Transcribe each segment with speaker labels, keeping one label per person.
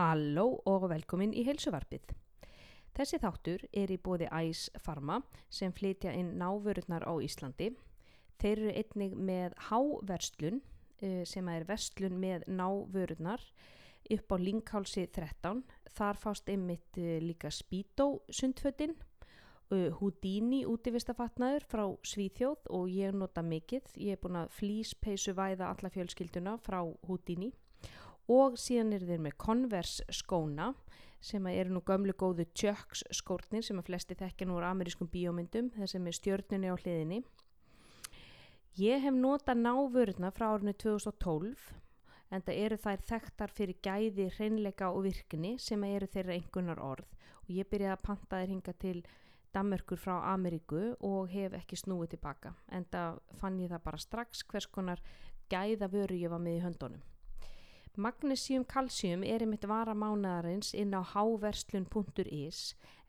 Speaker 1: Halló og velkomin í heilsuvarpið. Þessi þáttur er í bóði Æs Pharma sem flytja inn návörurnar á Íslandi. Þeir eru einnig með háverslun eh, sem er verslun með návörurnar upp á Linkhálsi 13. Þar fást einmitt eh, líka Speedo sundfötin, eh, Houdini útivistafatnaður frá Svíþjóð og ég nota mikið. Ég er búin að flýspeisu væða alla fjölskylduna frá Houdini og síðan eru þeir með Converse skóna sem eru nú gömlu góðu Chucks skórnir sem að flesti þekkja nú úr amerískum bíómyndum þess að með stjörnunni á hliðinni. Ég hef nota návörðna frá árinu 2012 en það eru þær þekktar fyrir gæði, hreinleika og virkni sem eru þeirra einhvernar orð og ég byrjaði að panta þeir hinga til Danmörkur frá Ameríku og hef ekki snúið tilbaka en það fann ég það bara strax hvers konar gæða vöru ég var með í höndunum. Magnesium kalsium er einmitt vara mánadarins inn á háverslun.is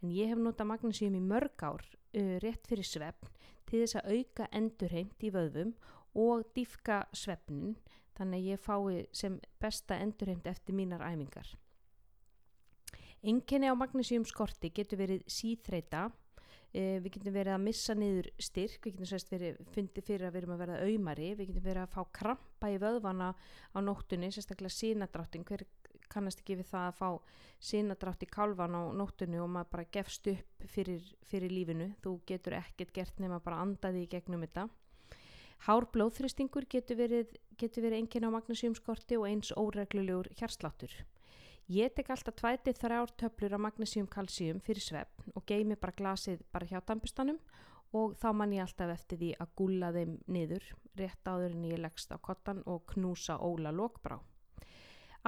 Speaker 1: en ég hef nota magnesium í mörg ár uh, rétt fyrir svefn til þess að auka endurheimt í vöðvum og dýfka svefnin þannig að ég fái sem besta endurheimt eftir mínar æfingar. Enginni á magnesium skorti getur verið síþreita við getum verið að missa niður styrk, við getum sérst verið fundið fyrir að við erum að verða auðmari, við getum verið að fá krampa í vöðvana á nóttunni, sérstaklega sínadráttin, hver kannast ekki við það að fá sínadrátt í kálvan á nóttunni og maður bara gefst upp fyrir, fyrir lífinu, þú getur ekkert gert nema bara andaði í gegnum þetta. Hár blóðþristingur getur verið, getur verið enginn á magnesiumskorti og eins óreglulegur hjarsláttur. Ég tek alltaf tvætið þrjár töflur af magnesium kalsíum fyrir svefn og geimi bara glasið bara hjá dampustanum og þá man ég alltaf eftir því að gúla þeim niður rétt áður en ég leggst á kottan og knúsa óla lokbrá.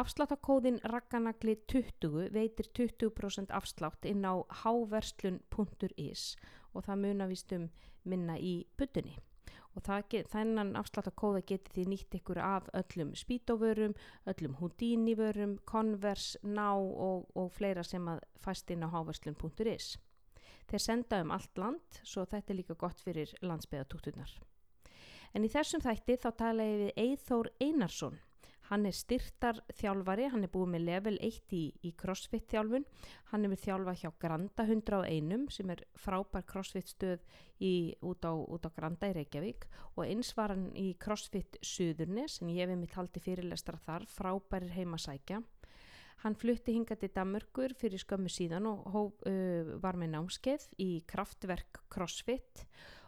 Speaker 1: Afsláttakóðin Ragganagli 20 veitir 20% afslátt inn á háverslun.is og það munavist um minna í butunni og get, þennan afsláttakóða geti því nýtt ykkur af öllum spítovörum, öllum Houdini-vörum, Converse, Ná og, og fleira sem að fæst inn á háverslun.is. Þeir senda um allt land, svo þetta er líka gott fyrir landsbyðatúkturnar. En í þessum þætti þá tala ég við Eithór Einarsson Hann er styrtar þjálfari, hann er búið með level 1 í, í crossfit þjálfun, hann er með þjálfa hjá Granda 101 sem er frábær crossfit stöð í, út, á, út á Granda í Reykjavík. Og eins var hann í crossfit Suðurnes en ég hef mitt haldi fyrirlestra þar, frábærir heimasækja. Hann flutti hinga til Damörgur fyrir skömmu síðan og hóf, uh, var með námskeið í kraftverk crossfit. og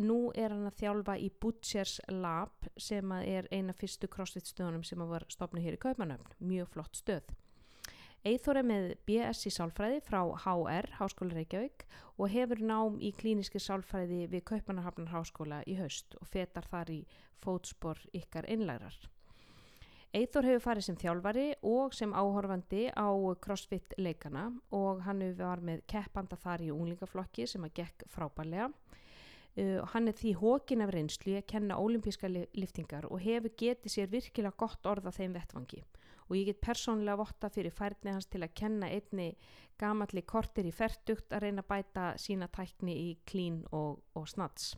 Speaker 1: nú er hann að þjálfa í Butchers Lab sem er eina fyrstu crossfit stöðunum sem var stopnið hér í Kaupanöfn, mjög flott stöð. Eithor er með BS í sálfræði frá HR, Háskóla Reykjavík og hefur nám í klíniski sálfræði við Kaupanahafnar Háskóla í haust og fetar þar í fótspor ykkar einlærar. Eithor hefur farið sem þjálfari og sem áhorfandi á crossfit leikana og hann hefur var með keppanda þar í unglingaflokki sem að gekk frábælega Uh, hann er því hókin af reynslu að kenna ólimpíska liftingar og hefur getið sér virkilega gott orða þeim vettvangi og ég get persónlega votta fyrir færni hans til að kenna einni gamalli kortir í ferdugt að reyna að bæta sína tækni í klín og, og snats.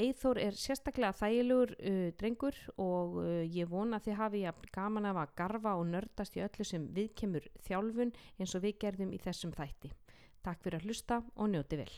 Speaker 1: Eithór er sérstaklega þægilegur uh, drengur og uh, ég vona að þið hafi gaman af að garfa og nördast í öllu sem viðkemur þjálfun eins og við gerðum í þessum þætti. Takk fyrir að hlusta og njóti vel.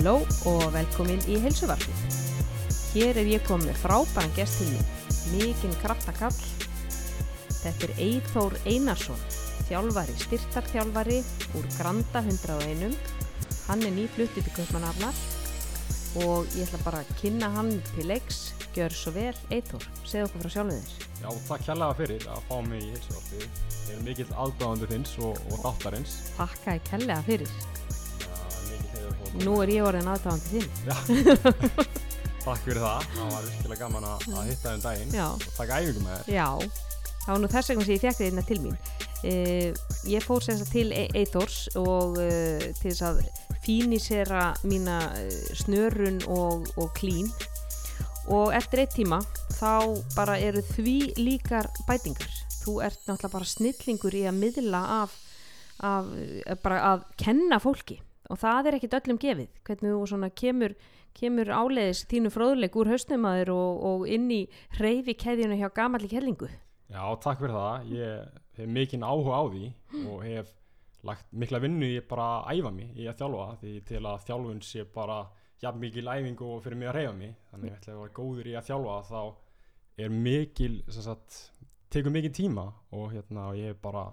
Speaker 1: Halló og velkomin í heilsuvarfið. Hér er ég komið frábæran gest til mér, mikinn kraftakall. Þetta er Eithór Einarsson, þjálfari, styrtarþjálfari úr Granda 101. Hann er nýfluttið til Kaupmannafnar og ég ætla bara að kynna hann til leiks. Gjör svo vel, Eithór, segð okkur frá sjálfuð þér.
Speaker 2: Já, takk hérlega fyrir að fá mig í heilsuvarfið. Ég er mikill aðdáðandur þins og, og þáttarins.
Speaker 1: Takk að ég kellega fyrir. Nú er ég orðin aðtáðandi þín.
Speaker 2: Takk fyrir það. Það var virkilega gaman að, að hitta þenn daginn
Speaker 1: Já.
Speaker 2: og taka æfingum með þér.
Speaker 1: Já, það var nú þess vegna sem ég fekk þið inn til mín. Uh, ég fór sem sagt til e Eithors og uh, til þess að fínisera mína eh, snörun og, og klín og eftir eitt tíma þá bara eru því líkar bætingar þú ert náttúrulega bara snillingur í að miðla af, af bara að kenna fólki og það er ekkit öllum gefið hvernig þú svona kemur kemur áleiðis þínu fróðleik úr hausnumadur og, og inn í reyfi keðjunu hjá gamalli kellingu
Speaker 2: Já, takk fyrir það. Ég hef mikinn áhuga á því og hef lagt mikla vinnu í bara að æfa mig í að þjálfa því til að þjálfun sé bara jafn mikil æfingu og fyrir mig að reyfa mig þannig að ég var góður í að þjálfa þá er mikil sagt, tekur mikil tíma og hérna ég hef bara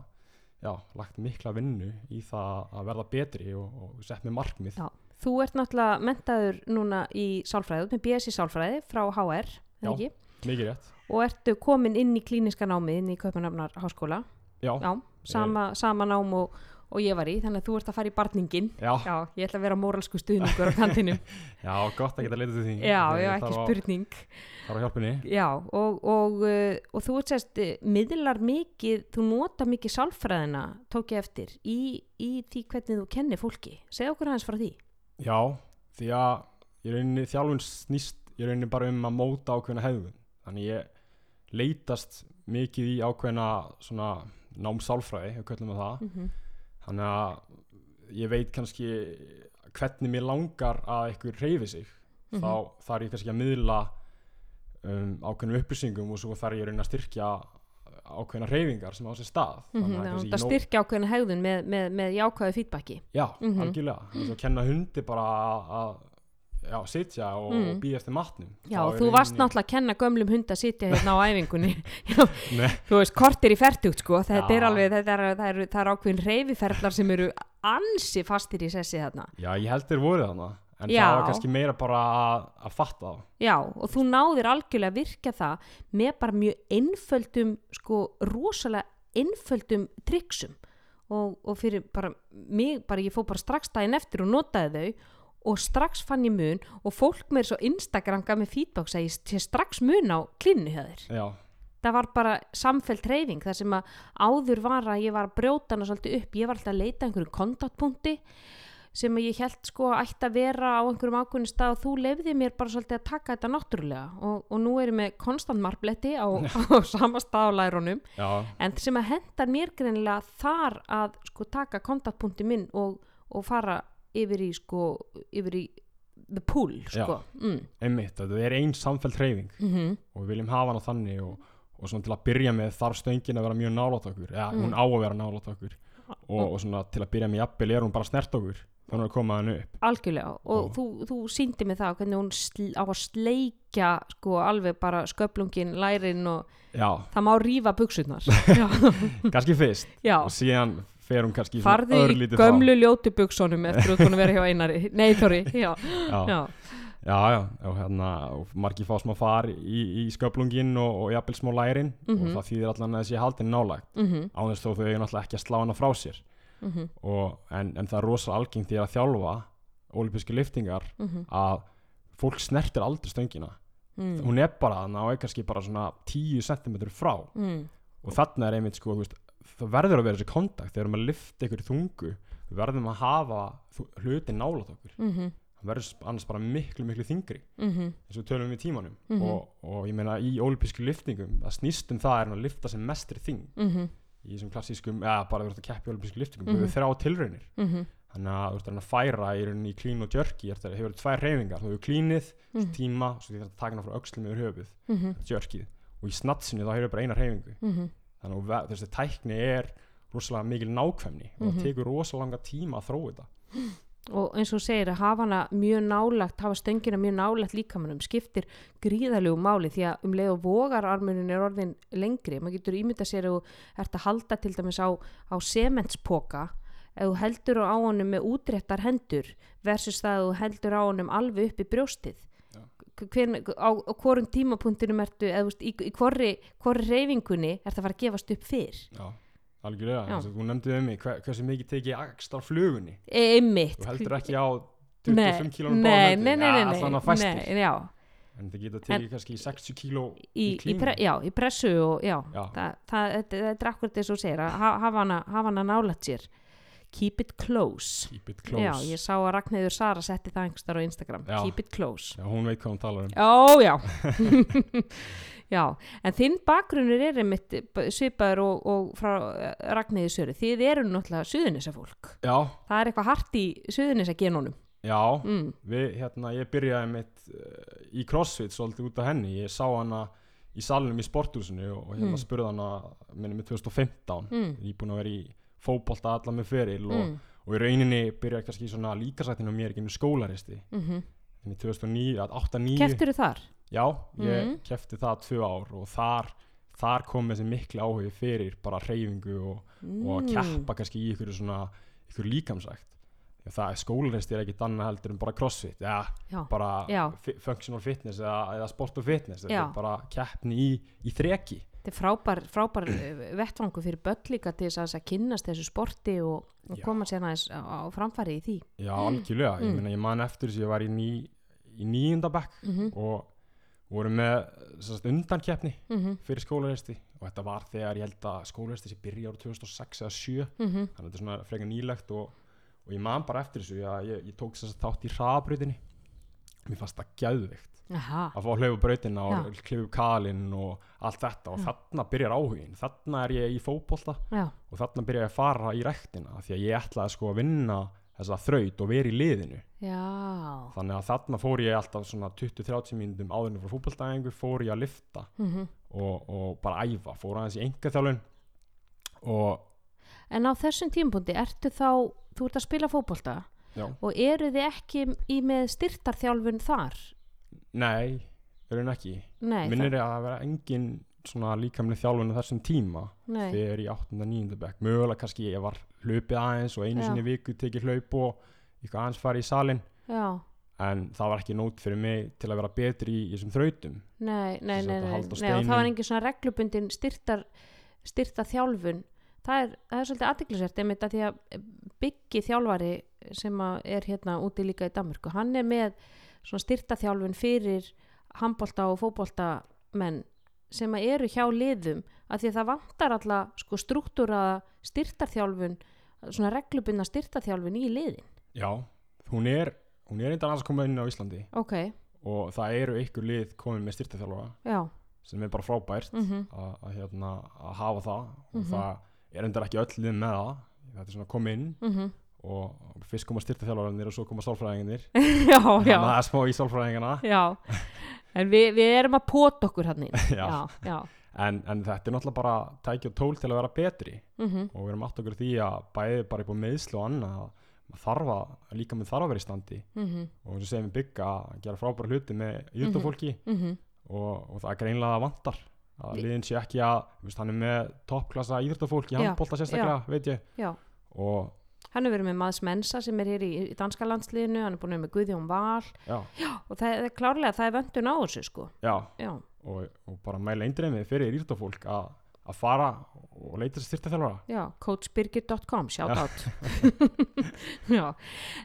Speaker 2: já, lagt mikla vinnu í það að verða betri og, og sett með markmið
Speaker 1: Já. Þú ert náttúrulega mentaður núna í sálfræði, með BS í sálfræði frá HR,
Speaker 2: Já.
Speaker 1: eða ekki?
Speaker 2: mikið rétt
Speaker 1: Og ertu komin inn í klíniska námið, inn í Kaupanafnar háskóla.
Speaker 2: já,
Speaker 1: Já, sama, sama nám og, og ég var í, þannig að þú ert að fara í barningin.
Speaker 2: já,
Speaker 1: Já, ég ætla að vera móralsku stuðningur á kantinum.
Speaker 2: já, gott að geta leitað til því
Speaker 1: Já,
Speaker 2: Ég
Speaker 1: já, ekki
Speaker 2: á-
Speaker 1: spurning.
Speaker 2: þarf á hjálpunni
Speaker 1: Já, og, og, uh, og þú ert sérst, uh, miðlar mikið, þú nota mikið sálfræðina, tók ég eftir, í, í því hvernig þú kennir fólki. Segð okkur hans frá því.
Speaker 2: Já, því að ég rauninni þjálfun snýst ég rauninni bara um að móta ákveðna hefðun þannig ég leitast mikið í ákveðna svona námsálfræði, ef köllum við það
Speaker 1: Mm -hmm.
Speaker 2: Þannig að ég veit kannski hvernig mér langar að einhver reyfi sig
Speaker 1: Mhm.
Speaker 2: þá þarf ég kannski að miðla um, ákveðnum upplýsingum og svo þarf ég rauninni að styrkja ákveðna reyfingar sem á sér stað
Speaker 1: Mm
Speaker 2: Þannig að
Speaker 1: -hmm, það
Speaker 2: nóg-
Speaker 1: styrkja ákveðna hegðun með, með, með jákvæðu fítbaki.
Speaker 2: Já,
Speaker 1: Mhm.
Speaker 2: algjörlega eins og kenna hundi bara að- að já, sitja og,
Speaker 1: Mm.
Speaker 2: og býja eftir matnum
Speaker 1: Já,
Speaker 2: Þá er
Speaker 1: þú varst náttúrulega að kenna gömlum hund að sitja hérna á æfingunni. Já, þú veist, kortir í fertugt, sko. Þetta
Speaker 2: Já.
Speaker 1: er alveg, þetta er, það eru, eru ákveðin reyfiferðlar sem eru ansi fastir í sessi þarna.
Speaker 2: Já, ég held þeir voru þarna en
Speaker 1: Já.
Speaker 2: það var kannski meira bara að, að fatta þá
Speaker 1: Já, og þú náðir algjörlega að virka það með bara mjög einföldum, sko, rosalega einföldum triksum og, og fyrir bara mig, bara ég fór bara strax daginn eftir og notaði þau og strax fann ég mun og fólk með svo Instagram gaf með feedback að ég sé strax mun á þér.
Speaker 2: Já,
Speaker 1: Það var bara samfellt reyfing þar sem að áður var að ég var að brjóta hana svolítið upp, ég var alltaf að leita að einhverjum kontaktpunkti sem ég held sko að ætti að vera á einhverjum ákveðin stað og þú lefði mér bara svolítið að taka þetta náttúrulega. Og, og nú er ég með konstant marbletti á, á sama stað á lærunum
Speaker 2: já,
Speaker 1: en sem að hendar mér greinilega þar að sko taka kontaktpunkti minn og, og fara yfir í sko yfir í the pool sko. Mm.
Speaker 2: einmitt, þetta er ein samfell hreyfing.
Speaker 1: Mm
Speaker 2: og við viljum hafa hana þannig og, og svona til að byrja með þarf stöngin að vera mjög nálátt okkur. Eða
Speaker 1: Mm.
Speaker 2: hún á að vera nálátt okkur. Og, og svona til að byrja með jafnvel er hún bara snert okkur þannig að koma hann upp.
Speaker 1: Algjörlega. Og
Speaker 2: Og-
Speaker 1: þú, þú síndi mig það hvernig hún sl á að sleikja sko alveg bara sköplungin lærin og
Speaker 2: Já,
Speaker 1: það má rífa buksurnar já,
Speaker 2: kannski fyrst.
Speaker 1: Já.
Speaker 2: og síðan fer hún kannski
Speaker 1: farðu í gömlu ljótu buksunum eftir að að vera hjá einari. Nei Þorri, já,
Speaker 2: já,
Speaker 1: já.
Speaker 2: já, já, og hérna og margir fá smá far í, í sköplungin og, og jafnvel smá lærin
Speaker 1: Mhm.
Speaker 2: og það þýðir allan að þessi haldin nálægt.
Speaker 1: Mm -hmm,
Speaker 2: á þess þó þau alltaf ekki að slá hana frá sér.
Speaker 1: Mm
Speaker 2: og, en, en það er rosa algengt því að þjálfa olimpísku liftingar
Speaker 1: -hmm,
Speaker 2: að fólk snertir aldrei stöngina.
Speaker 1: Mm,
Speaker 2: hún er bara er kannski bara svona 10 cm frá.
Speaker 1: Mm,
Speaker 2: og þarna er einmitt sko þú veist, það verður að vera þessi kontakt þegar maður lifta ykkur þungu við verðum að hafa hluti nálat okkur.
Speaker 1: Mm
Speaker 2: það verður annars bara miklu miklu þingri
Speaker 1: -hmm,
Speaker 2: eins og tölum við tímanum.
Speaker 1: Mhm.
Speaker 2: og, og ég meina í olimpísku liftingum það snýst um það er að lifta sem mestri þing
Speaker 1: mm
Speaker 2: í þessum klassískum, eða bara ert að keppi í olimpísku liftingum,
Speaker 1: Mhm.
Speaker 2: við þrjá tilraunir.
Speaker 1: -hmm,
Speaker 2: þannig að þú ert að að færa í rauninni í klín og jerky það hefur tvær reyfingar, þú hefur klínið
Speaker 1: Mhm.
Speaker 2: tíma, svo því þetta taka hana frá öxlum yfir höfuð,
Speaker 1: -hmm,
Speaker 2: jerkið. Og í snatsinu þá hefur bara eina reyfingu
Speaker 1: -hmm.
Speaker 2: Þannig að þessi tækni er rosalega mikil nákvæmni og
Speaker 1: Mhm.
Speaker 2: það tekur rosalega langa tíma að þróa þetta
Speaker 1: og eins og segir að hafa hana mjög nálagt hafa stöngina mjög nálagt líkamannum skiptir gríðalegu máli því að um leið og vogararmunin er orðin lengri maður getur ímyndað sér að þú ert að halda til dæmis á, á sementspoka ef þú heldur á honum með útréttar hendur versus það að þú heldur á honum alveg upp í brjóstið
Speaker 2: Já.
Speaker 1: Hvern, á, á hvorum tímapunktinum ertu eða, veist, í, í hvorri, hvorri reyfingunni er það að fara að gefast upp fyrr?
Speaker 2: Já, algjörlega, þú nefndið um mig hver, hversu mikið tekið á flugunni?
Speaker 1: Einmitt.
Speaker 2: Þú heldur ekki á
Speaker 1: nei,
Speaker 2: 25 kílónum
Speaker 1: nei, nei, nei, nei, nei,
Speaker 2: fæstir.
Speaker 1: Nei, já,
Speaker 2: en það geta tekið kannski 60 kíló
Speaker 1: í,
Speaker 2: í
Speaker 1: pre, já, í pressu og já,
Speaker 2: Já.
Speaker 1: Það, það, þetta, þetta er akkurat þess að ha- hafa hana, hana nálægt sér keep it close.
Speaker 2: Keep it close.
Speaker 1: Já, ég sá að Ragnhildur Sara setti það einhverstar á Instagram.
Speaker 2: Já.
Speaker 1: keep it close.
Speaker 2: Já, hún veit hvað hún talar um.
Speaker 1: Ó, já. Já, en þinn bakgrunnur er einmitt svipaður og, og frá Ragnhildur Söru. Þið eru náttúrulega suðunisa fólk.
Speaker 2: Já,
Speaker 1: það er eitthvað hart í suðunisa genónum
Speaker 2: já.
Speaker 1: Mm.
Speaker 2: við, hérna, ég byrjaði mitt uh, í CrossFit svolítið út af henni. Ég sá hana í salunum í sporthúsinu og hérna
Speaker 1: Mm.
Speaker 2: spurði hana minni með 2015
Speaker 1: Mm.
Speaker 2: ég er búin að vera í fótbolta alla með feril og,
Speaker 1: Mm.
Speaker 2: og í rauninni byrjaði kannski svona líkasættinu á mér ekki með skólaristi
Speaker 1: Mm -hmm.
Speaker 2: en í 2009, 8-9
Speaker 1: Keftur þar?
Speaker 2: já, ég
Speaker 1: Mhm.
Speaker 2: kefti það tvö ár og þar, þar kom þessi miklu áhugi fyrir bara hreyfingu og, og að keppa kannski í ykkur svona ykkur að það er skólaristi er ekkit annað heldur en bara crossfit ja,
Speaker 1: Já,
Speaker 2: bara
Speaker 1: Já.
Speaker 2: functional fitness eða, eða sport og fitness þetta er bara keppni í, í þreki
Speaker 1: þetta er frábær, frábær eh, vettvangu fyrir börn líka til þess að kynnast þessu sporti og, og koma sér aðeins á, framfæri í því.
Speaker 2: Já algjörlega, ég
Speaker 1: Mm.
Speaker 2: meina ég man eftir þess að ég var í, ný, í níunda bekk
Speaker 1: mm
Speaker 2: og voru með undankeppni
Speaker 1: -hmm.
Speaker 2: fyrir skólaristi og þetta var þegar ég held að skólaristi sem byrja ára 2006 eða 7
Speaker 1: Mm -hmm.
Speaker 2: þannig að þetta er svona frekar nýlegt og, og ég man bara eftir þessu. Að ég, ég tók þess að þátt í hraðabrautinni. Mér fannst það gæðvikt
Speaker 1: Aha,
Speaker 2: að fá að hlaupa brautina og
Speaker 1: Já.
Speaker 2: klifu kalinn og allt þetta. Og
Speaker 1: Já.
Speaker 2: þarna byrjar áhugin þarna er ég í fótbolta.
Speaker 1: Já,
Speaker 2: og þarna byrja ég að fara í rektina því að ég ætlaði sko að vinna þessa þraut og vera í liðinu.
Speaker 1: Já.
Speaker 2: Þannig að þarna fór ég alltaf svona 20-30 mínútum áðurinn frá fótboltaæfingu fór ég að lifta
Speaker 1: mm
Speaker 2: og, og bara æfa, fór aðeins í enga þjálfun og
Speaker 1: En á þessum tímapunkti ertu þá, þú ert að spila fótbolta
Speaker 2: já,
Speaker 1: og eru þið ekki í með styrtarþjálfun þar?
Speaker 2: Nei, verður ekki
Speaker 1: Nei,
Speaker 2: minnir ég að það vera engin svona líkamlega þjálfun á þessum tíma
Speaker 1: nei.
Speaker 2: þegar 8. og 9. bekk mögulega kannski ég var hlaupið aðeins og einu sinni viku tekið hlaup og eitthvað aðeins farið í salin
Speaker 1: Já,
Speaker 2: en það var ekki nót fyrir mig til að vera betri í þessum þrautum
Speaker 1: nei, nei, nei, nei, nei það var engin svona reglubundin styrtar, styrtarþjálfun það er, það er svolítið aðtiklisvert einmitt að því að byggi þjálfari sem að er hérna úti líka í Danmörku hann er með svona styrtarþjálfun fyrir handbolta og fótbolta menn sem eru hjá liðum að því að það vantar alla sko struktúraða styrtarþjálfun svona reglubundna styrtarþjálfun í liðin.
Speaker 2: Já, hún er hún er annars að koma inn á Íslandi.
Speaker 1: Ok,
Speaker 2: og það eru einhver lið komin með styrtaþjálfara
Speaker 1: já.
Speaker 2: sem er bara frábært
Speaker 1: mm
Speaker 2: að, að, hérna, að hafa það. Og
Speaker 1: Mhm.
Speaker 2: það er endur ekki öll lið með það. Þetta er svona koma inn.
Speaker 1: -hmm.
Speaker 2: Og fyrst koma styrtaþjálfararnir og svo koma sálfræðingarnir.
Speaker 1: Já, já,
Speaker 2: að það er smá í sálfræðingarna
Speaker 1: já. En við, við erum að pota okkur hann
Speaker 2: Já.
Speaker 1: já, já.
Speaker 2: en, en þetta er náttúrulega bara tæki og tól til að vera betri.
Speaker 1: Mm
Speaker 2: og við erum átt okkur því að bæði bara upp á meðslu og annað að maður þarf að líka með þarf að vera í standi.
Speaker 1: -hmm.
Speaker 2: og eins og segjum við bygga að gera frábæra hluti með íþjóðfólki
Speaker 1: Mm
Speaker 2: og, og það er greinlega vantar. Að liðin sé ekki að þú veist, hann er með toppklassa íþjóðfólk í
Speaker 1: Já,
Speaker 2: handbólta sérstaklega, veit ég.
Speaker 1: Já.
Speaker 2: Og
Speaker 1: hann er verið með Mads Mensa sem er hér í, í danska landsliðinu hann er búin með Guðjón Val.
Speaker 2: Já,
Speaker 1: og það er klárlega það er vöndun á þessu sko.
Speaker 2: Já.
Speaker 1: Já,
Speaker 2: og, og bara mæla eindreimið fyrir íþjóðfólk að, að fara og leita sér styrtaþjálfara
Speaker 1: já, coachbirgir.com shout out. Já,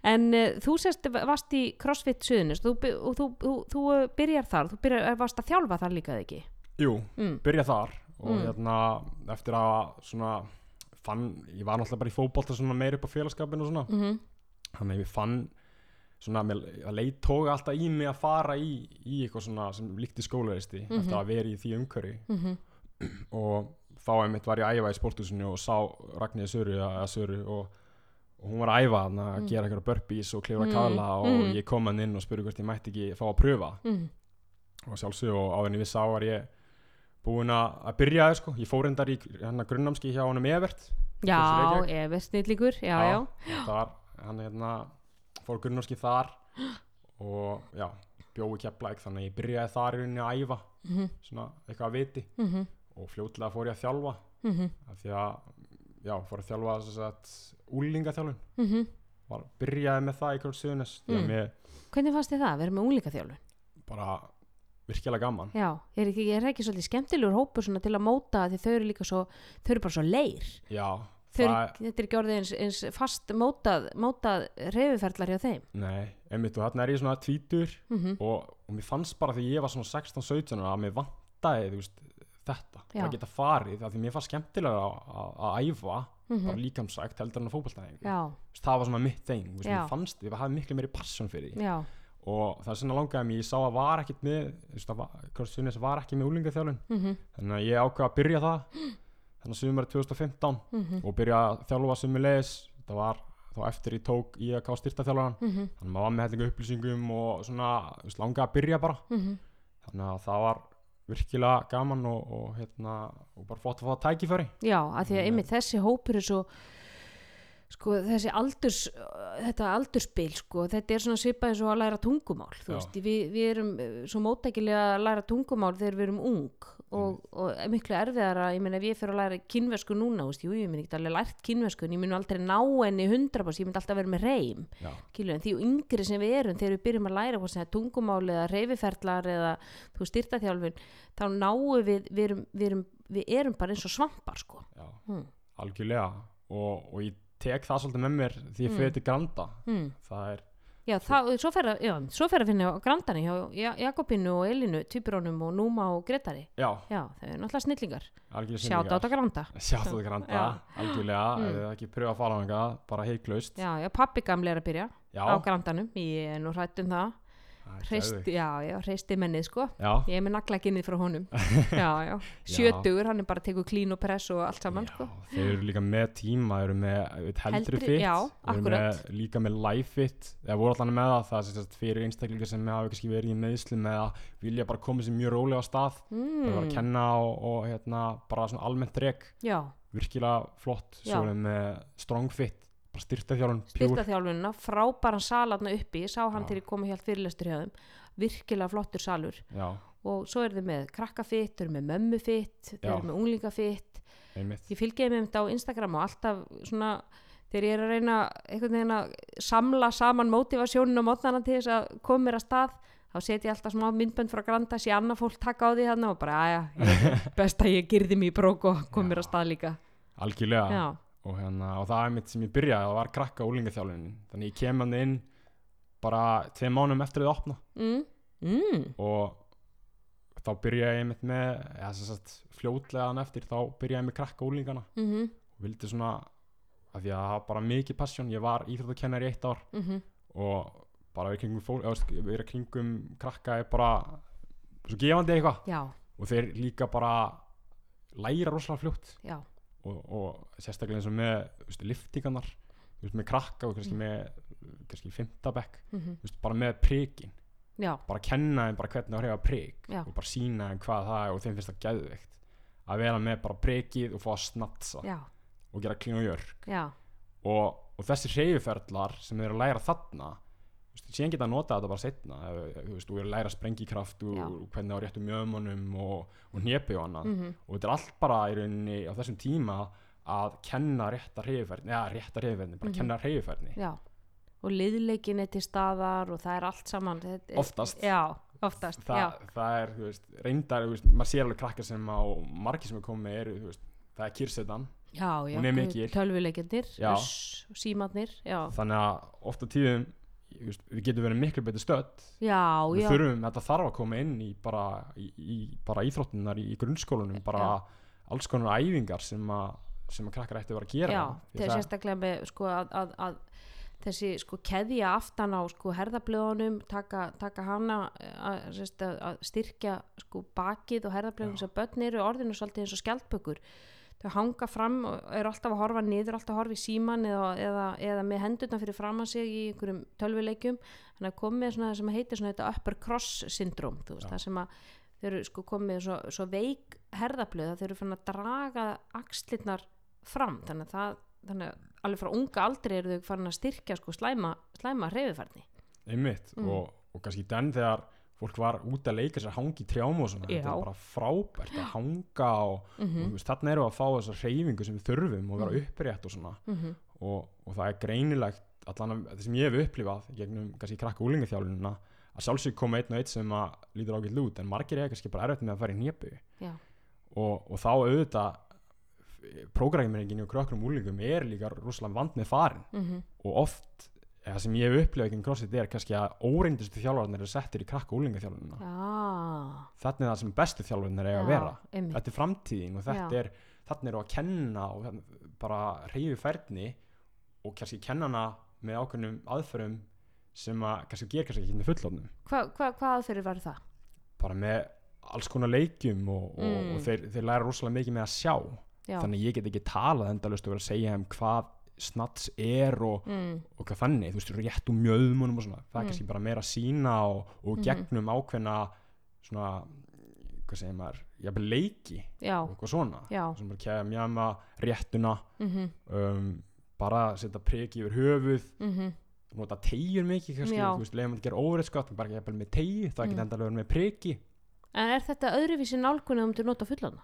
Speaker 1: en uh, þú sérst varst í CrossFit Suðunis þú, by- og þú, þú, þú uh, byrjar þar þú byrjar, eh, varst að þjálfa þar líka eða ekki?
Speaker 2: Jú,
Speaker 1: mm.
Speaker 2: byrja þar og
Speaker 1: Mm.
Speaker 2: hérna eftir að svona fann, ég var náttúrulega bara í fótbolta svona meir upp á félagskapinu og svona
Speaker 1: Mm
Speaker 2: þannig að ég fann svona, að leit tóga alltaf í mig að fara í, í eitthvað svona sem líkti skólaristi
Speaker 1: Mhm.
Speaker 2: eftir að vera í því umhverfi
Speaker 1: -hmm.
Speaker 2: og þá einmitt var ég að æfa í sporthúsinu og sá Ragnhildi Söru, eða Söru og, og hún var að æfa hann að
Speaker 1: Mm.
Speaker 2: gera eitthvað burpees og klifra
Speaker 1: Mm,
Speaker 2: kala og
Speaker 1: mm.
Speaker 2: ég kom hann inn og spurði hvort ég mætti ekki fá að pröfa
Speaker 1: Mm.
Speaker 2: og sjálfsög og áður en ég vissi á var ég búinn að byrja það sko. Ég fór endar í hérna grunnamski hjá honum Evert.
Speaker 1: Já. Evert snillíkur já, já,
Speaker 2: það var hann hérna fór grunnamski þar og já bjói kepplæk þannig að ég byrjaði þar í rauninni að æfa
Speaker 1: Mm
Speaker 2: svona eitthvað að viti.
Speaker 1: -hmm.
Speaker 2: og fljótlega fór ég að þjálfa.
Speaker 1: Mm
Speaker 2: af því að já fór að þjálfa þess að úlingaþjálfun
Speaker 1: -hmm.
Speaker 2: var byrjaði með það í
Speaker 1: Mm.
Speaker 2: mér
Speaker 1: hvernig fannst þið það, að vera með úlíka þjálfun
Speaker 2: bara virkilega gaman
Speaker 1: Já, er ekki, er ekki svolítið skemmtilegur hópur til að móta því þau eru líka svo, þau eru bara svo leir.
Speaker 2: já
Speaker 1: Þau
Speaker 2: það,
Speaker 1: þetta er ekki orðið eins, eins fast mótað, mótað reyfiferðlar hjá þeim.
Speaker 2: nei, einmitt og þarna er ég svona tvítur
Speaker 1: Mm
Speaker 2: og, og mér fannst bara því ég var svona 16-17 ára að mér vantaði þú veist, þetta
Speaker 1: Já.
Speaker 2: að geta farið því mér fannst skemmtilega að, að, að æfa
Speaker 1: Mhm.
Speaker 2: bara líkamsrækt heldur en að fótballtæðingu
Speaker 1: já,
Speaker 2: það var svona mitt
Speaker 1: Já.
Speaker 2: mér fannst ég hafði miklu meiri passion fyrir því
Speaker 1: já,
Speaker 2: og það er svona langaði mér, ég sá að var ekkit með það var, var ekki með úlingaþjálun
Speaker 1: mhm,
Speaker 2: þannig að ég ákvað að byrja það. Þannig að sumari 2015
Speaker 1: mhm,
Speaker 2: og byrja að þjálfa sumulegis það var þá eftir ég tók í að ká styrtaþjálfaran
Speaker 1: mhm,
Speaker 2: þannig að maður var með hellinga upplýsingum og svona, langaði að byrja bara.
Speaker 1: Mhm,
Speaker 2: þannig að það var virkilega gaman og, og hérna, og bara flott að fá tækifæri.
Speaker 1: Já, að því að einmitt þessi hópur er svo sko þessi aldurs þetta aldurspil sko þetta er svona svipað eins og að læra tungumál veist, við, við erum eh, svo móttækilega að læra tungumál þegar við erum ung og, og er miklu erfiðara. Ég meina ég fyrir að læra kynversku núna veist, jú, ég minn ekki alveg lært kynversku en ég mun aldrei ná henni 100% ég myndi alltaf vera með reym Kílu, en því yngri sem við erum þegar við byrjum að læra er tungumál eða reyfiferðlar eða þú styrtaþjálfun þá náum við, við erum, við erum, við erum bara eins og svampar sko.
Speaker 2: já,
Speaker 1: mm.
Speaker 2: algjörlega. Og, og ég tek það svolítið með mér því ég
Speaker 1: Mm.
Speaker 2: fyrir til Granda
Speaker 1: Mm.
Speaker 2: það er,
Speaker 1: Já, það, svo fer að, já, svo fer að finna grandani hjá Ja- Jakobinu og Elinu, Tvíburónum og Núma og Gretari.
Speaker 2: já,
Speaker 1: Já, þau eru náttúrulega snillingar. Sjátt á þetta granda.
Speaker 2: sjátt á þetta Granda, algjörlega
Speaker 1: Mm.
Speaker 2: mm. ekki pröfa að fara á hana bara heiklaust
Speaker 1: Já, já, pappi gamli er að byrja á grandanum. Ég er nú hrætt um það. Hreisti mennið sko.
Speaker 2: já,
Speaker 1: Ég er með naglaginnið frá honum. Já, já. Sjötugur, hann er bara að tekur klín og press og allt saman sko.
Speaker 2: Þeir eru líka með tíma, þeir eru með heldri fit, þeir líka með live fit, eða voru allan með það, það er fyrir einstaklingar sem hafa kannski verið í meðsli með að vilja bara koma sér mjög rólega á stað, mm. bara vera að kenna og, og hérna, bara svona almennt dreg, virkilega flott, svo er þeir með strong fit, bara styrta þjálfun, pjúr,
Speaker 1: styrtaþjálfunina, frábæran salatna uppi, ég sá hann
Speaker 2: Já.
Speaker 1: til ég kom hjá fyrirlestur hjá þeim, virkilega flottur salur.
Speaker 2: Já,
Speaker 1: og svo er þið með krakkafitt, þau eru með mömmufitt, þau eru með unglingafitt, ég fylgjaði með þetta á Instagram og alltaf svona þegar ég er að reyna einhvern veginn að samla saman mótivasjónin á mótnana til þess að koma mér að stað þá setja ég alltaf smá myndbönd frá Granda sé annað fólk taka á því þarna og bara aðja, best að ég girði mig í brók og kom mér að stað líka.
Speaker 2: Algjörlega,
Speaker 1: já,
Speaker 2: og, hérna, og það er mitt sem ég byrjaði, það var krakka úlingaþjálfunin, þannig ég kem hann inn bara tveim mánum eftir þið opna,
Speaker 1: mm. Mm.
Speaker 2: og þá byrjaði ég mitt með sagt fljótlegaðan eftir þá byrjaði ég með krakka úlingana
Speaker 1: Mm
Speaker 2: og vildi svona af því að það var bara mikið passion ég var íþróttakennari í eitt ár.
Speaker 1: -hmm.
Speaker 2: og bara verið kringum, fól, veist, verið kringum krakka er bara svo gefandi eitthvað. Og þeir líka bara læra rosalega fljótt.
Speaker 1: Já,
Speaker 2: og, og sérstaklega eins og með veist, liftingarnar veist, með krakka og kannski með kannski fymtabekk
Speaker 1: mm
Speaker 2: veist, bara með prikin
Speaker 1: já,
Speaker 2: bara kenna þeim bara hvernig að hrefa prik
Speaker 1: Já.
Speaker 2: og bara sína þeim hvað það er og þeim finnst það geðveikt. Að vera með bara prikið og fá að snatsa
Speaker 1: já,
Speaker 2: og gera klín og jörg og, og þessi hreyfiferðlar sem þeir eru að læra þarna síðan geta að nota þetta bara setna þú veist, þú eru að læra sprengikraft og, hvernig á réttu mjöðmannum og, og hnepi og annað.
Speaker 1: Mm
Speaker 2: og þetta er allt bara í rauninni á þessum tíma að kenna rétta hreyfiferðni eða rétta hreyfiferðni, bara
Speaker 1: Mhm.
Speaker 2: kenna hreyfiferðni
Speaker 1: já. Og liðleikin er til staðar og það er allt saman þetta er-
Speaker 2: Oftast.
Speaker 1: já, oftast,
Speaker 2: Þa, það er, þú veist, reyndar veist, maður sér alveg krakkar sem á margir sem er komið þú veist, það er
Speaker 1: já
Speaker 2: Hún er mikil.
Speaker 1: tölvuleikindir,
Speaker 2: Já.
Speaker 1: símatnir
Speaker 2: þannig að ofta tíðum veist, við getum verið miklu betur stödd.
Speaker 1: Já,
Speaker 2: við
Speaker 1: já.
Speaker 2: þurfum, þetta þarf að koma inn í bara, í, í, bara íþróttunar í, í grunnskólanum, bara
Speaker 1: Já.
Speaker 2: alls konar æfingar sem að sem að krakkar ætti að vera að gera. Það-
Speaker 1: sérstaklega með sko að, að, að þessi sko keðja aftan á sko herðablöðunum taka, taka hana að, sérst, að, að styrkja sko bakið og herðablöðunum sem börn eru orðinu svolítið eins og skjaldbökur þau hanga fram og eru alltaf að horfa niður alltaf að horfa í síman eða, eða, eða með hendurna fyrir framan sig í einhverjum tölvuleikjum. Þannig að komið svona það sem heitir svona þetta upper cross syndrom þú veist, það sem að þau eru sko komið svo, svo veik herðablöð að þau eru fann að draga axlirnar fram. Þannig að það þannig að alveg frá unga aldrei eru þau farin að styrkja sko slæma, slæma hreyfifærni
Speaker 2: einmitt.
Speaker 1: Mm.
Speaker 2: og, og kannski den þegar fólk var út að leika sér hangi í trjám og svona,
Speaker 1: Já.
Speaker 2: þetta er bara frábært að hanga og,
Speaker 1: mm
Speaker 2: og þú
Speaker 1: -hmm.
Speaker 2: veist, þarna við að fá þessar hreyfingu sem við þurfum og vera
Speaker 1: Mhm.
Speaker 2: upprétt og svona
Speaker 1: Mm
Speaker 2: og, og það er greinilegt allan að það sem ég hef upplifað gegnum kannski krakka úlingaþjálunina að sjálfsög koma einn og einn sem að lítur ágætt lút en margir er kannski bara erfitt með að fara í nýjabu og, og þá auðvitað prógræmingin og krökkum úlingum er líka rosalega vand með farin
Speaker 1: -hmm.
Speaker 2: og oft eða sem ég hef upplifað ekki crossfit er kannski að óreindustu þjálfarnir eru settir í krakka úlingaþjálunina
Speaker 1: Já,
Speaker 2: þannig er það sem bestu þjálfarnir eiga að vera
Speaker 1: einmitt.
Speaker 2: þetta er framtíðin og þetta
Speaker 1: Já.
Speaker 2: er þannig eru að kenna og bara reyfi færni og kannski kenna hana með ákveðnum aðferðum sem að kannski ger kannski ekki með fullofnum
Speaker 1: Hva, hva, hvað aðferðir var það?
Speaker 2: bara með alls konar leikjum og, og,
Speaker 1: Mm.
Speaker 2: og þeir, þeir læra rosalega mikið með að sjá
Speaker 1: Já,
Speaker 2: þannig að ég get ekki talað endalust og vera að segja þeim hvað snats er og,
Speaker 1: mm,
Speaker 2: og hvað þannig, þú veist, rétt úr mjöðmunum og svona, það er
Speaker 1: Mm.
Speaker 2: kannski bara meira sína og, og
Speaker 1: Mhm.
Speaker 2: gegnum ákveðna svona, hvað segir maður jafnvel leiki
Speaker 1: já,
Speaker 2: og eitthvað svona sem bara kæða mjöma réttuna
Speaker 1: mhm,
Speaker 2: um, bara setja priki yfir höfuð
Speaker 1: mhm,
Speaker 2: nota tegjur mikið kannski,
Speaker 1: Já.
Speaker 2: þú veist, leiðum að gera óreiðskott bara ekki með tegju, það er ekki
Speaker 1: Mm.
Speaker 2: endalega verið með priki
Speaker 1: En er þetta öðruvísi nálgun ef þú myndir nota fullorna?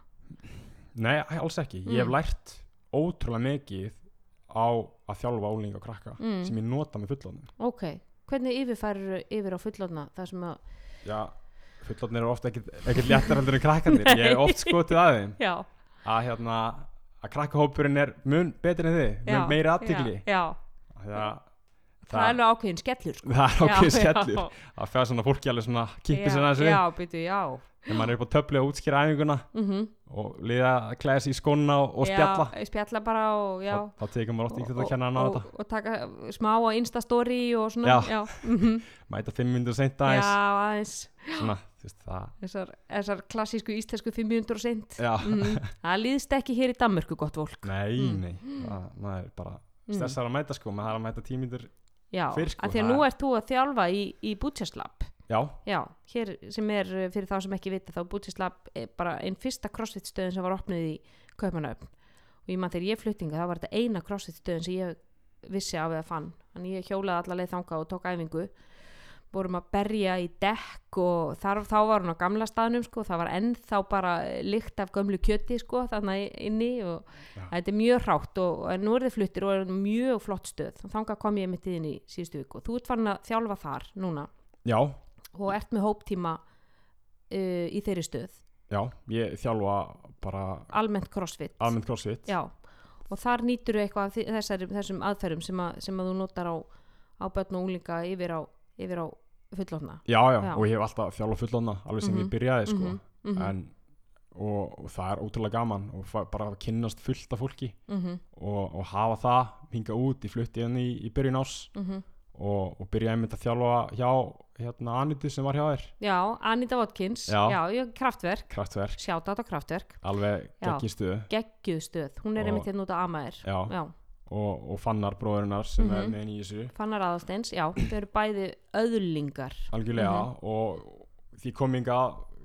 Speaker 2: nei, alls ekki, ég hef
Speaker 1: Mm.
Speaker 2: lært ótrúlega mikið á að þjálfa ólinga og krakka
Speaker 1: Mm.
Speaker 2: sem ég nota með fullorðnum.
Speaker 1: Ok, hvernig yfirfærir yfir á fullorna það sem að
Speaker 2: já, fullorðnir eru ofta ekkert léttar heldur en krakkandir ég hef oft skotið að þeim.
Speaker 1: Já,
Speaker 2: að hérna að krakkahópurinn er mun betri en þið, mun meiri aðtigli
Speaker 1: Já,
Speaker 2: það,
Speaker 1: það er alveg ákveðin skellur sko.
Speaker 2: það er ákveðið
Speaker 1: Já,
Speaker 2: skellur. Það fer svona fólki alveg svona sér aðeins við.
Speaker 1: Já, byrju, já
Speaker 2: þegar maður er upp á töfli að útskýra æfinguna
Speaker 1: mm
Speaker 2: og liða að klæða sig í skóna og, og spjalla.
Speaker 1: Já, spjalla bara og já.
Speaker 2: Þá, tekur maður oft ykkur að
Speaker 1: og,
Speaker 2: kenna hann á
Speaker 1: og,
Speaker 2: þetta.
Speaker 1: og taka smá á instastory og svona
Speaker 2: Já.
Speaker 1: já, mhm,
Speaker 2: mæta fimm minnur seint
Speaker 1: já
Speaker 2: aðeins.
Speaker 1: Aðeins
Speaker 2: svona, það
Speaker 1: þessar, þessar klassísku íslensku 500 og seint.
Speaker 2: Já,
Speaker 1: Mhm. það líðst ekki hér í Danmörku gott fólk.
Speaker 2: Nei,
Speaker 1: Mm.
Speaker 2: nei. Það, maður er bara
Speaker 1: Mm.
Speaker 2: stressar að mæta sko. Maður er að mæta tímindur fyrr, sko,
Speaker 1: því að
Speaker 2: það
Speaker 1: nú
Speaker 2: er-
Speaker 1: ert þú að þjálfa í, í Butcherslab
Speaker 2: já,
Speaker 1: já, hér sem er uh, fyrir þá sem ekki vita þá Butcherslab er bara einn fyrsta crossfit stöðin sem var opnuð í Kaupmannöfn og ég mann þegar ég fluttinga þá var þetta eina crossfit stöðin sem ég vissi af eða fann. Þannig ég hjólaði alla leið þangað og tók æfingu. Vorum að berja í dekk og þar, þá var hún á gamla staðnum sko, það var ennþá bara lykt af gömlu kjöti sko, þannig inni og
Speaker 2: Já.
Speaker 1: þetta er mjög hrátt og, og nú er þið fluttir og er mjög flott stöð. Þangað kom ég mitt inn í síðustu viku. Og þú ert farin að þjálfa þar núna.
Speaker 2: Já,
Speaker 1: og ert með hóptíma uh, í þeirri stöð.
Speaker 2: Já ég þjálfa bara
Speaker 1: almennt crossfit.
Speaker 2: almennt crossfit.
Speaker 1: Já, og þar nýtur eitthvað af því- þessari, þessum aðferðum sem, að, sem að þú notar á, á börn og unglinga yfir á, yfir á fullofna
Speaker 2: já, já,
Speaker 1: Já.
Speaker 2: og ég hef alltaf þjálfa fullóna alveg sem
Speaker 1: Mhm.
Speaker 2: ég byrjaði sko.
Speaker 1: Mm -hmm,
Speaker 2: en, og, og það er ótrúlega gaman og fa- bara að kynnast fullt af fólki
Speaker 1: mhm,
Speaker 2: og, og hafa það hinga út í flutti henni í, í byrjun ás
Speaker 1: mhm.
Speaker 2: Og, og byrja einmitt að þjálfa hjá hérna Anitu sem var hjá þér
Speaker 1: Já, Anita Watkins
Speaker 2: Já.
Speaker 1: Já, kraftverk,
Speaker 2: kraftverk,
Speaker 1: sjátt á kraftverk
Speaker 2: alveg
Speaker 1: Já.
Speaker 2: geggi stuðu
Speaker 1: geggjuð stöð, hún er einmitt hérna út að amaðir
Speaker 2: Já.
Speaker 1: já,
Speaker 2: og, og Fannar bróðurinnar sem er
Speaker 1: Mhm.
Speaker 2: með henni í þessu
Speaker 1: Fannar Aðalsteins, já, þau eru bæði öðlingar
Speaker 2: algjörlega
Speaker 1: Mhm.
Speaker 2: og því kom inga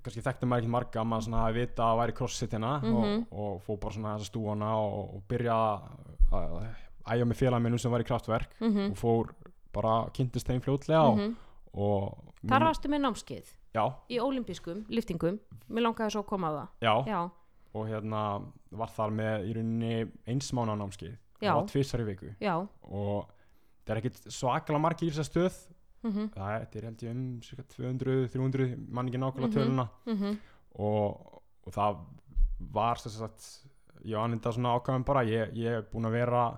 Speaker 2: kannski þekkti maður ekki marga að maður svona hafi vita að væri crossfit hérna
Speaker 1: Mhm.
Speaker 2: og, og fór bara svona þessa stúana og, og byrja að æja með félagminu sem var í kraftverk
Speaker 1: mm
Speaker 2: og fór bara kynntist þeim fljótlega og,
Speaker 1: -hmm.
Speaker 2: og
Speaker 1: Þar varstu með námskeið?
Speaker 2: Já,
Speaker 1: í ólimpískum liftingum, mér langaði svo að koma að það.
Speaker 2: Já,
Speaker 1: Já,
Speaker 2: og hérna var þar með í rauninni einsmána námskeið.
Speaker 1: Já.
Speaker 2: það var tvisar í viku.
Speaker 1: Já.
Speaker 2: Og það er ekkit svakalega margir í þessa stöð.
Speaker 1: Mm
Speaker 2: það er, er held ég um cirka 200-300 mann ekki nákvæmlega
Speaker 1: Mhm.
Speaker 2: töluna.
Speaker 1: -hmm.
Speaker 2: og, og það var sem sagt ég var anninda svona ákvæðum bara. Ég, ég er búin að vera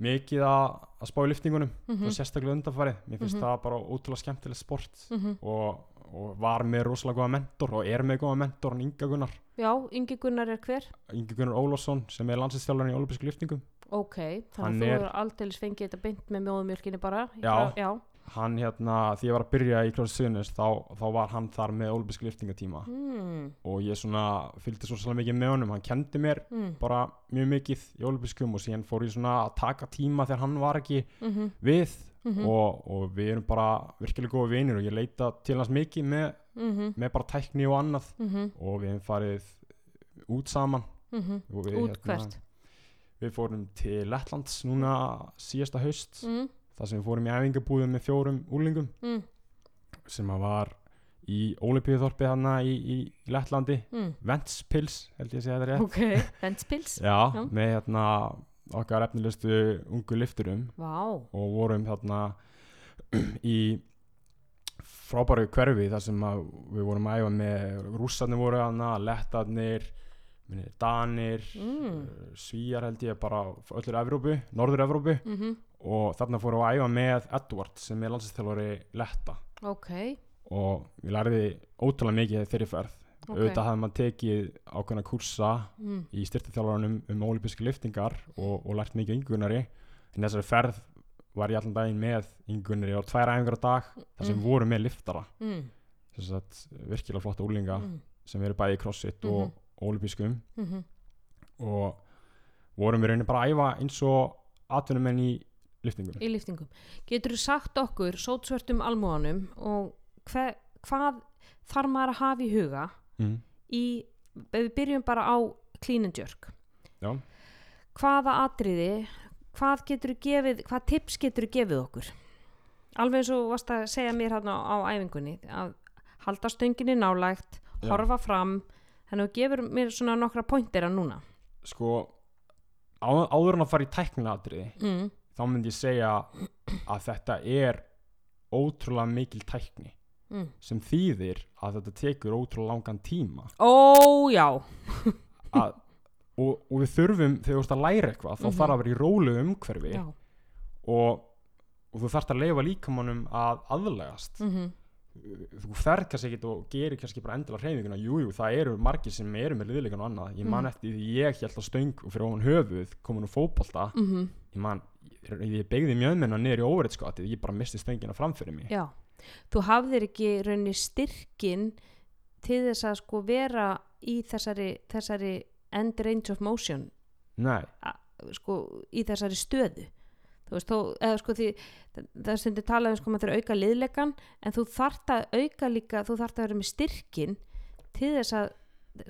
Speaker 2: mikið að, að spá í liftingunum
Speaker 1: Mhm.
Speaker 2: og sérstaklega undanfarið, mér finnst
Speaker 1: Mhm.
Speaker 2: það bara ótrúlega skemmtilegt sport
Speaker 1: Mhm.
Speaker 2: og, og var með rosalega góða mentor og er með góða mentor hann Inga Gunnar
Speaker 1: Já, Ingi Gunnar er hver?
Speaker 2: Ingi Gunnar Ólafsson sem er landsinsþjálfarinn í olympisku liftingum
Speaker 1: Ok, þannig að þú
Speaker 2: er-
Speaker 1: er aldeilis fengið þetta beint með mjóðumjölkinni bara
Speaker 2: Já.
Speaker 1: já.
Speaker 2: Hann hérna, því ég var að byrja í Klósi Suðunis þá, þá var hann þar með olympisku liftingatíma
Speaker 1: Mm,
Speaker 2: og ég svona fylgdi svo svolítið mikið með honum hann kendi mér
Speaker 1: mm,
Speaker 2: bara mjög mikið í olympiskum og síðan fór ég svona að taka tíma þegar hann var ekki
Speaker 1: mm
Speaker 2: við.
Speaker 1: -hmm,
Speaker 2: og, og við erum bara virkilega góða vinir og ég leita til hans mikið með,
Speaker 1: mm
Speaker 2: með bara tækni og annað.
Speaker 1: -hmm,
Speaker 2: og við hefum farið út saman. Og við,
Speaker 1: Út hvert?
Speaker 2: við fórum til Lettlands núna síðasta haust.
Speaker 1: Mm,
Speaker 2: þar sem við fórum í æfingabúðum með fjórum úlingum
Speaker 1: mm,
Speaker 2: sem að var í Ólimpíuþorpi hana í, í, Lettlandi
Speaker 1: mm.
Speaker 2: Ventspils held ég að segja þetta rétt
Speaker 1: Ok, Ventspils
Speaker 2: Já,
Speaker 1: Já.
Speaker 2: með hérna okkar efnilegustu ungu lifturum
Speaker 1: Vá,
Speaker 2: og vorum þarna í frábæru hverfi þar sem við vorum að æfa með rússarnir voru hana, lettarnir danir
Speaker 1: mm.
Speaker 2: mm. svíjar held ég bara öllur Evrópu, norður Evrópu
Speaker 1: mm
Speaker 2: og þarna fórum við að æfa með Edward sem er landsinsþjálfari letta
Speaker 1: ok
Speaker 2: og við lærði ótrúlega mikið þeirri ferð
Speaker 1: Ok.
Speaker 2: auðvitað hafði maður tekið ákveðna kursa
Speaker 1: mm.
Speaker 2: í styrtaþjálfarunum um ólípiski liftingar og, og lært mikið yngunari en þessari ferð var ég allan daginn með yngunari og tvær æfingar á dag þar sem
Speaker 1: Mm.
Speaker 2: voru með liftara
Speaker 1: Mm.
Speaker 2: þess að virkilega flotta úlinga
Speaker 1: Mm.
Speaker 2: sem eru bæði í crossfit og ólípiskum
Speaker 1: Mm
Speaker 2: og vorum við raunin bara að æfa eins og atvinnumenn í liftingum
Speaker 1: í liftingum getur þú sagt okkur sótsvörtum almúanum og hve, hvað þarf maður að hafa í huga
Speaker 2: mm.
Speaker 1: í, við byrjum bara á clean and jerk
Speaker 2: Já.
Speaker 1: hvaða atriði hvað getur þú gefið, hvað tips getur þú gefið okkur alveg eins og varst að segja mér hérna á, á æfingunni að halda stönginni nálægt
Speaker 2: Já.
Speaker 1: horfa fram þannig að þú gefur mér svona nokkra pointir að núna
Speaker 2: sko á, áður en að fara í tækninatriði
Speaker 1: mm.
Speaker 2: Þá myndi ég segja að þetta er ótrúlega mikil tækni
Speaker 1: Mm.
Speaker 2: sem þýðir að þetta tekur ótrúlega langan tíma
Speaker 1: ó já
Speaker 2: að, og, og við þurfum þegar þú ert að læra eitthvað þá
Speaker 1: Mhm.
Speaker 2: þarf að vera í rólegu umhverfi og, og þú þarft að leifa líkamannum að aðlegast
Speaker 1: Mm
Speaker 2: þú ferð kannski ekkert og gerir kannski bara endilega hreyfinguna jújú, jú, það eru margir sem eru með liðleikan og annað, ég man
Speaker 1: Mhm.
Speaker 2: eftir því ég held að stöng og fyrir ofan höfuð komin úr fótbolta
Speaker 1: -hmm.
Speaker 2: Ég man, ég, begði mjöðmenna niður í óverðskotið, ég bara misti stöngina framfyrir mig.
Speaker 1: Já, þú hafðir ekki raunni styrkin til þess að sko vera í þessari, þessari end range of motion?
Speaker 2: Nei,
Speaker 1: sko í þessari stöðu? Þú veist, þó, eða sko því það stundir talað um sko maður auka liðleikan en þú þarft að auka líka þú þarft að vera með styrkin til þess að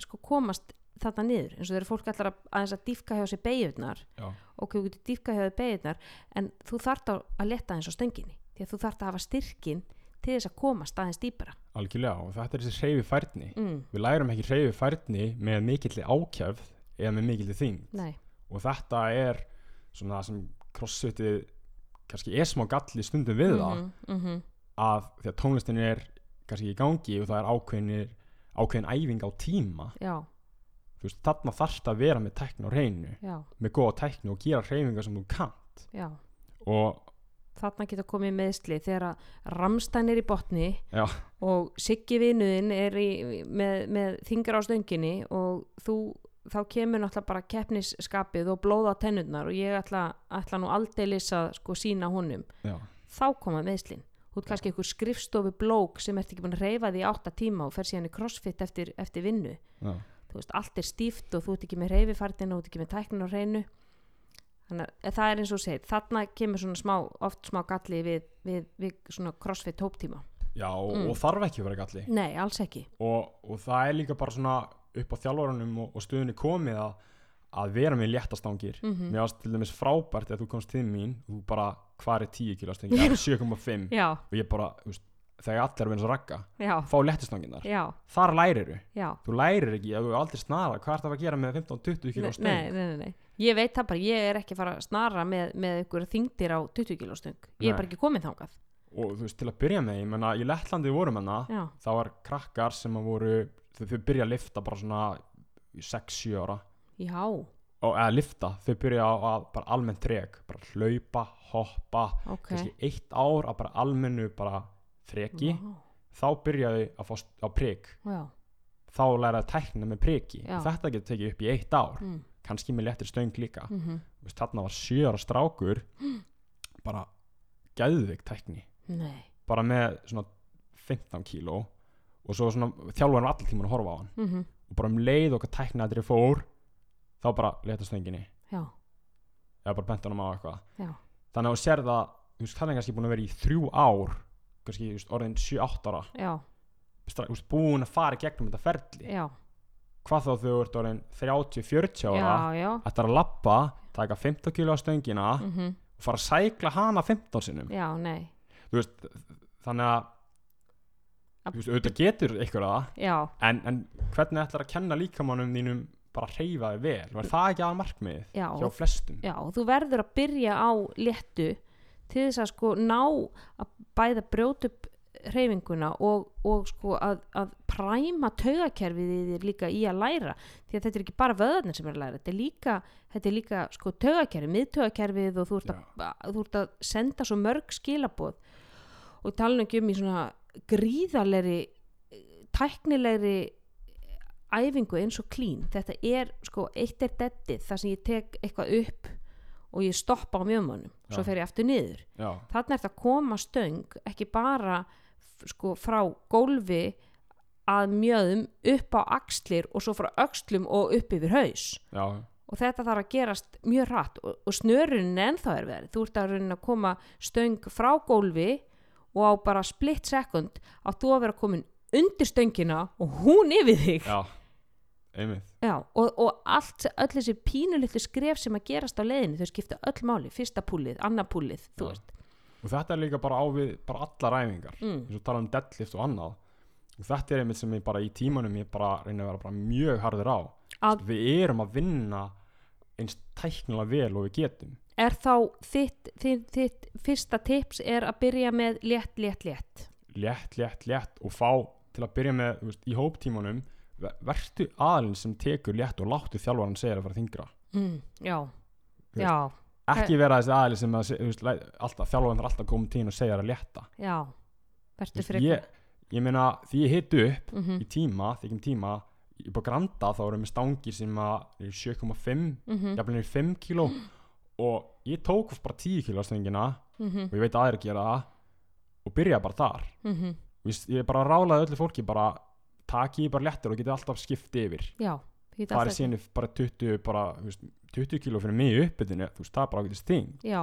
Speaker 1: sko komast þarna niður, eins og þegar fólk ætlar að aðeins að dýfka hjá sér beigurnar og þú getur dýfka hjá þér beigurnar en þú þarft að, leta eins á stönginni því að þú þarft að hafa styrkin til þess að komast aðeins dýpra.
Speaker 2: Algjörlega og þetta er þessi hreyfi færni.
Speaker 1: Mm,
Speaker 2: við lærum ekki hreyfi færni með mikilli ákjæfð eða með mikilli þing og þetta er svona sem crossfitið kannski er smá galli stundum við það.
Speaker 1: Mhm, mhm,
Speaker 2: að því að tónlistin er kannski í gangi og það er ákveðin æfing á tíma.
Speaker 1: Já,
Speaker 2: veist, þarna þarfst að vera með tækni á reynu með góða tækni og gera hreyfingar sem þú kannt.
Speaker 1: Já.
Speaker 2: Og
Speaker 1: þarna geta komið meðsli þegar að Ramstein er í botni
Speaker 2: Já.
Speaker 1: og Siggi vinuðinn er í, með, með þingar á stönginni og þú þá kemur náttúrulega bara keppnisskapið og blóð á tennurnar og ég ætla, ætla nú aldeilis að sko sína honum.
Speaker 2: Já,
Speaker 1: þá koma meðslin þú ert kannski einhver skrifstofu blók sem ert ekki búin að reyfa því átta tíma og fer síðan í crossfit eftir, eftir vinnu.
Speaker 2: Já,
Speaker 1: þú veist, allt er stíft og þú ert ekki með reyfifærtin og þú ert ekki með tæknin á reynu þannig að það er eins og segir þarna kemur svona smá, oft smá galli við, við, við svona crossfit hóptíma.
Speaker 2: Já og,
Speaker 1: Mm.
Speaker 2: og þarf ekki að vera galli.
Speaker 1: Nei, alls ekki.
Speaker 2: Og, og það er líka bara svona upp á þjálfurunum og, og stöðunni komið að, að vera með léttastangir.
Speaker 1: Mm
Speaker 2: mér varst til dæmis frábært þegar þú komst til mín og þú bara, hvað er 10 kilo stengi? ég er 7,5
Speaker 1: já,
Speaker 2: og ég bara, þú veist, þegar allir er að ragga
Speaker 1: já,
Speaker 2: fá léttistanginar,
Speaker 1: já,
Speaker 2: þar lærir
Speaker 1: já.
Speaker 2: Þú lærir ekki, þú aldrei snara hvað er það að gera með 15-20 kilo
Speaker 1: nei,
Speaker 2: stöng?
Speaker 1: nei, nei, nei, ég veit það bara ég er ekki að fara að snara með, með ykkur þingdir á 20 kilo stöng. Ég er bara ekki komin þangað.
Speaker 2: Og þú veist, til að byrja með, ég menna, í Lettlandi vorum hana,
Speaker 1: já,
Speaker 2: það var krakkar sem að voru, þau, þau byrja að lifta bara svona í 6-7 ára.
Speaker 1: Já,
Speaker 2: og eða lifta, þau byrja á að bara almennt trek, bara hlaupa, hoppa
Speaker 1: ok.
Speaker 2: kannski eitt ár að bara almennu bara þreki,
Speaker 1: Vá,
Speaker 2: þá byrjaði að fá á prik,
Speaker 1: já,
Speaker 2: þá læraði að tækna með
Speaker 1: Já.
Speaker 2: þetta getur tekið upp í eitt ár,
Speaker 1: mm,
Speaker 2: kannski með léttir stöng líka,
Speaker 1: mm
Speaker 2: þú veist, þarna var 7 ára strákur bara geðvig tækni.
Speaker 1: Nei.
Speaker 2: Bara með svona 15 kíló og svo svona þjálfur hann allir tíman að horfa á hann.
Speaker 1: Mm
Speaker 2: og bara um leið okkar tæknaðri fór þá bara leta stönginni
Speaker 1: já,
Speaker 2: eða bara bent honum á eitthvað.
Speaker 1: Já,
Speaker 2: þannig að þú sér það, þú veist, hann er kannski búin að vera í þrjú ár kannski veist, orðin 7-8 ára.
Speaker 1: Já,
Speaker 2: veist, búin að fara í gegnum þetta ferli.
Speaker 1: Já.
Speaker 2: Hvað þá þú ert orðin 30-40 ára þetta er að lappa, taka 15 kíló á stöngina
Speaker 1: mm
Speaker 2: og fara að sækla hana 15 sinnum.
Speaker 1: Já, nei.
Speaker 2: Þú veist, þannig að veist, auðvitað getur ykkur það en, en hvernig ætlar að kenna líkamannum þínum bara að hreyfa þig vel? Var það ekki að markmið
Speaker 1: já,
Speaker 2: hjá flestum?
Speaker 1: Já, þú verður að byrja á léttu til þess að sko ná að bæða brjóta upp hreyfinguna og, og sko að, að præma taugakerfið í þér líka í að læra. Því að þetta er ekki bara vöðarnir sem er að læra þetta er líka, þetta er líka sko taugakerfið, miðtaugakerfið og þú ert, að, þú ert að senda svo mörg skilaboð. Og tala ekki um í svona gríðarlegri eh, tæknilegri æfingu eins og klín þetta er sko, eitt er dettið þar sem ég tek eitthvað upp og ég stoppa á mjöðmannum svo fer ég aftur niður.
Speaker 2: Já,
Speaker 1: þannig er það að koma stöng ekki bara sko, frá gólfi að mjöðum upp á axlir og svo frá öxlum og upp yfir haus.
Speaker 2: Já,
Speaker 1: og þetta þarf að gerast mjög hratt og, og snörunin ennþá er verið þú ert að reyna að koma stöng frá gólfi og á bara split second að þú að vera komin undir stöngina og hún yfir þig.
Speaker 2: Já. Einmitt,
Speaker 1: Já, og, og allt, öll þessi pínulitlu skref sem að gerast á leiðinu, þau skipta öll máli. Fyrsta púlið, annað púlið, þú
Speaker 2: Já.
Speaker 1: veist.
Speaker 2: Og þetta er líka bara á við bara allar æfingar,
Speaker 1: mm.
Speaker 2: eins og tala um deadlift og annað. Og þetta er einmitt sem ég bara í tímanum ég bara reyna að vera mjög harður á.
Speaker 1: Að,
Speaker 2: við erum að vinna eins tæknilega vel og við getum.
Speaker 1: Er þá þitt, þitt, þitt fyrsta tips er að byrja með létt, létt, létt?
Speaker 2: Létt, létt, létt og fá til að byrja með þú veist, í hóptímanum ver- vertu aðlinn sem tekur létt og láttu þjálfaran segja að fara þingra
Speaker 1: mm. Já, já,
Speaker 2: ekki vera þessi aðlinn sem að, veist, alltaf, þjálfaran þarf alltaf að koma til þín og segja að létta.
Speaker 1: Já.
Speaker 2: Þú
Speaker 1: Vertu
Speaker 2: veist,
Speaker 1: fyrir
Speaker 2: ég, ég meina því ég hitu upp
Speaker 1: mm -hmm.
Speaker 2: í tíma, þykjum tíma upp á Granda þá erum við stangir sem að eru 7,5
Speaker 1: Mm
Speaker 2: er 5 kíló. Og ég tók bara 10 kíló stöngina
Speaker 1: -hmm.
Speaker 2: og ég veit að aðeir gera það og byrja bara þar.
Speaker 1: Mm
Speaker 2: Vist, ég bara rálaði öllu fólki bara taki ég bara léttur og geti alltaf skipt yfir.
Speaker 1: Já, ég
Speaker 2: farið
Speaker 1: alltaf-
Speaker 2: síðan bara 20 bara, þú veist, 20 kíló fyrir mig uppbytinu þú veist, það er bara ágætist þing.
Speaker 1: Já,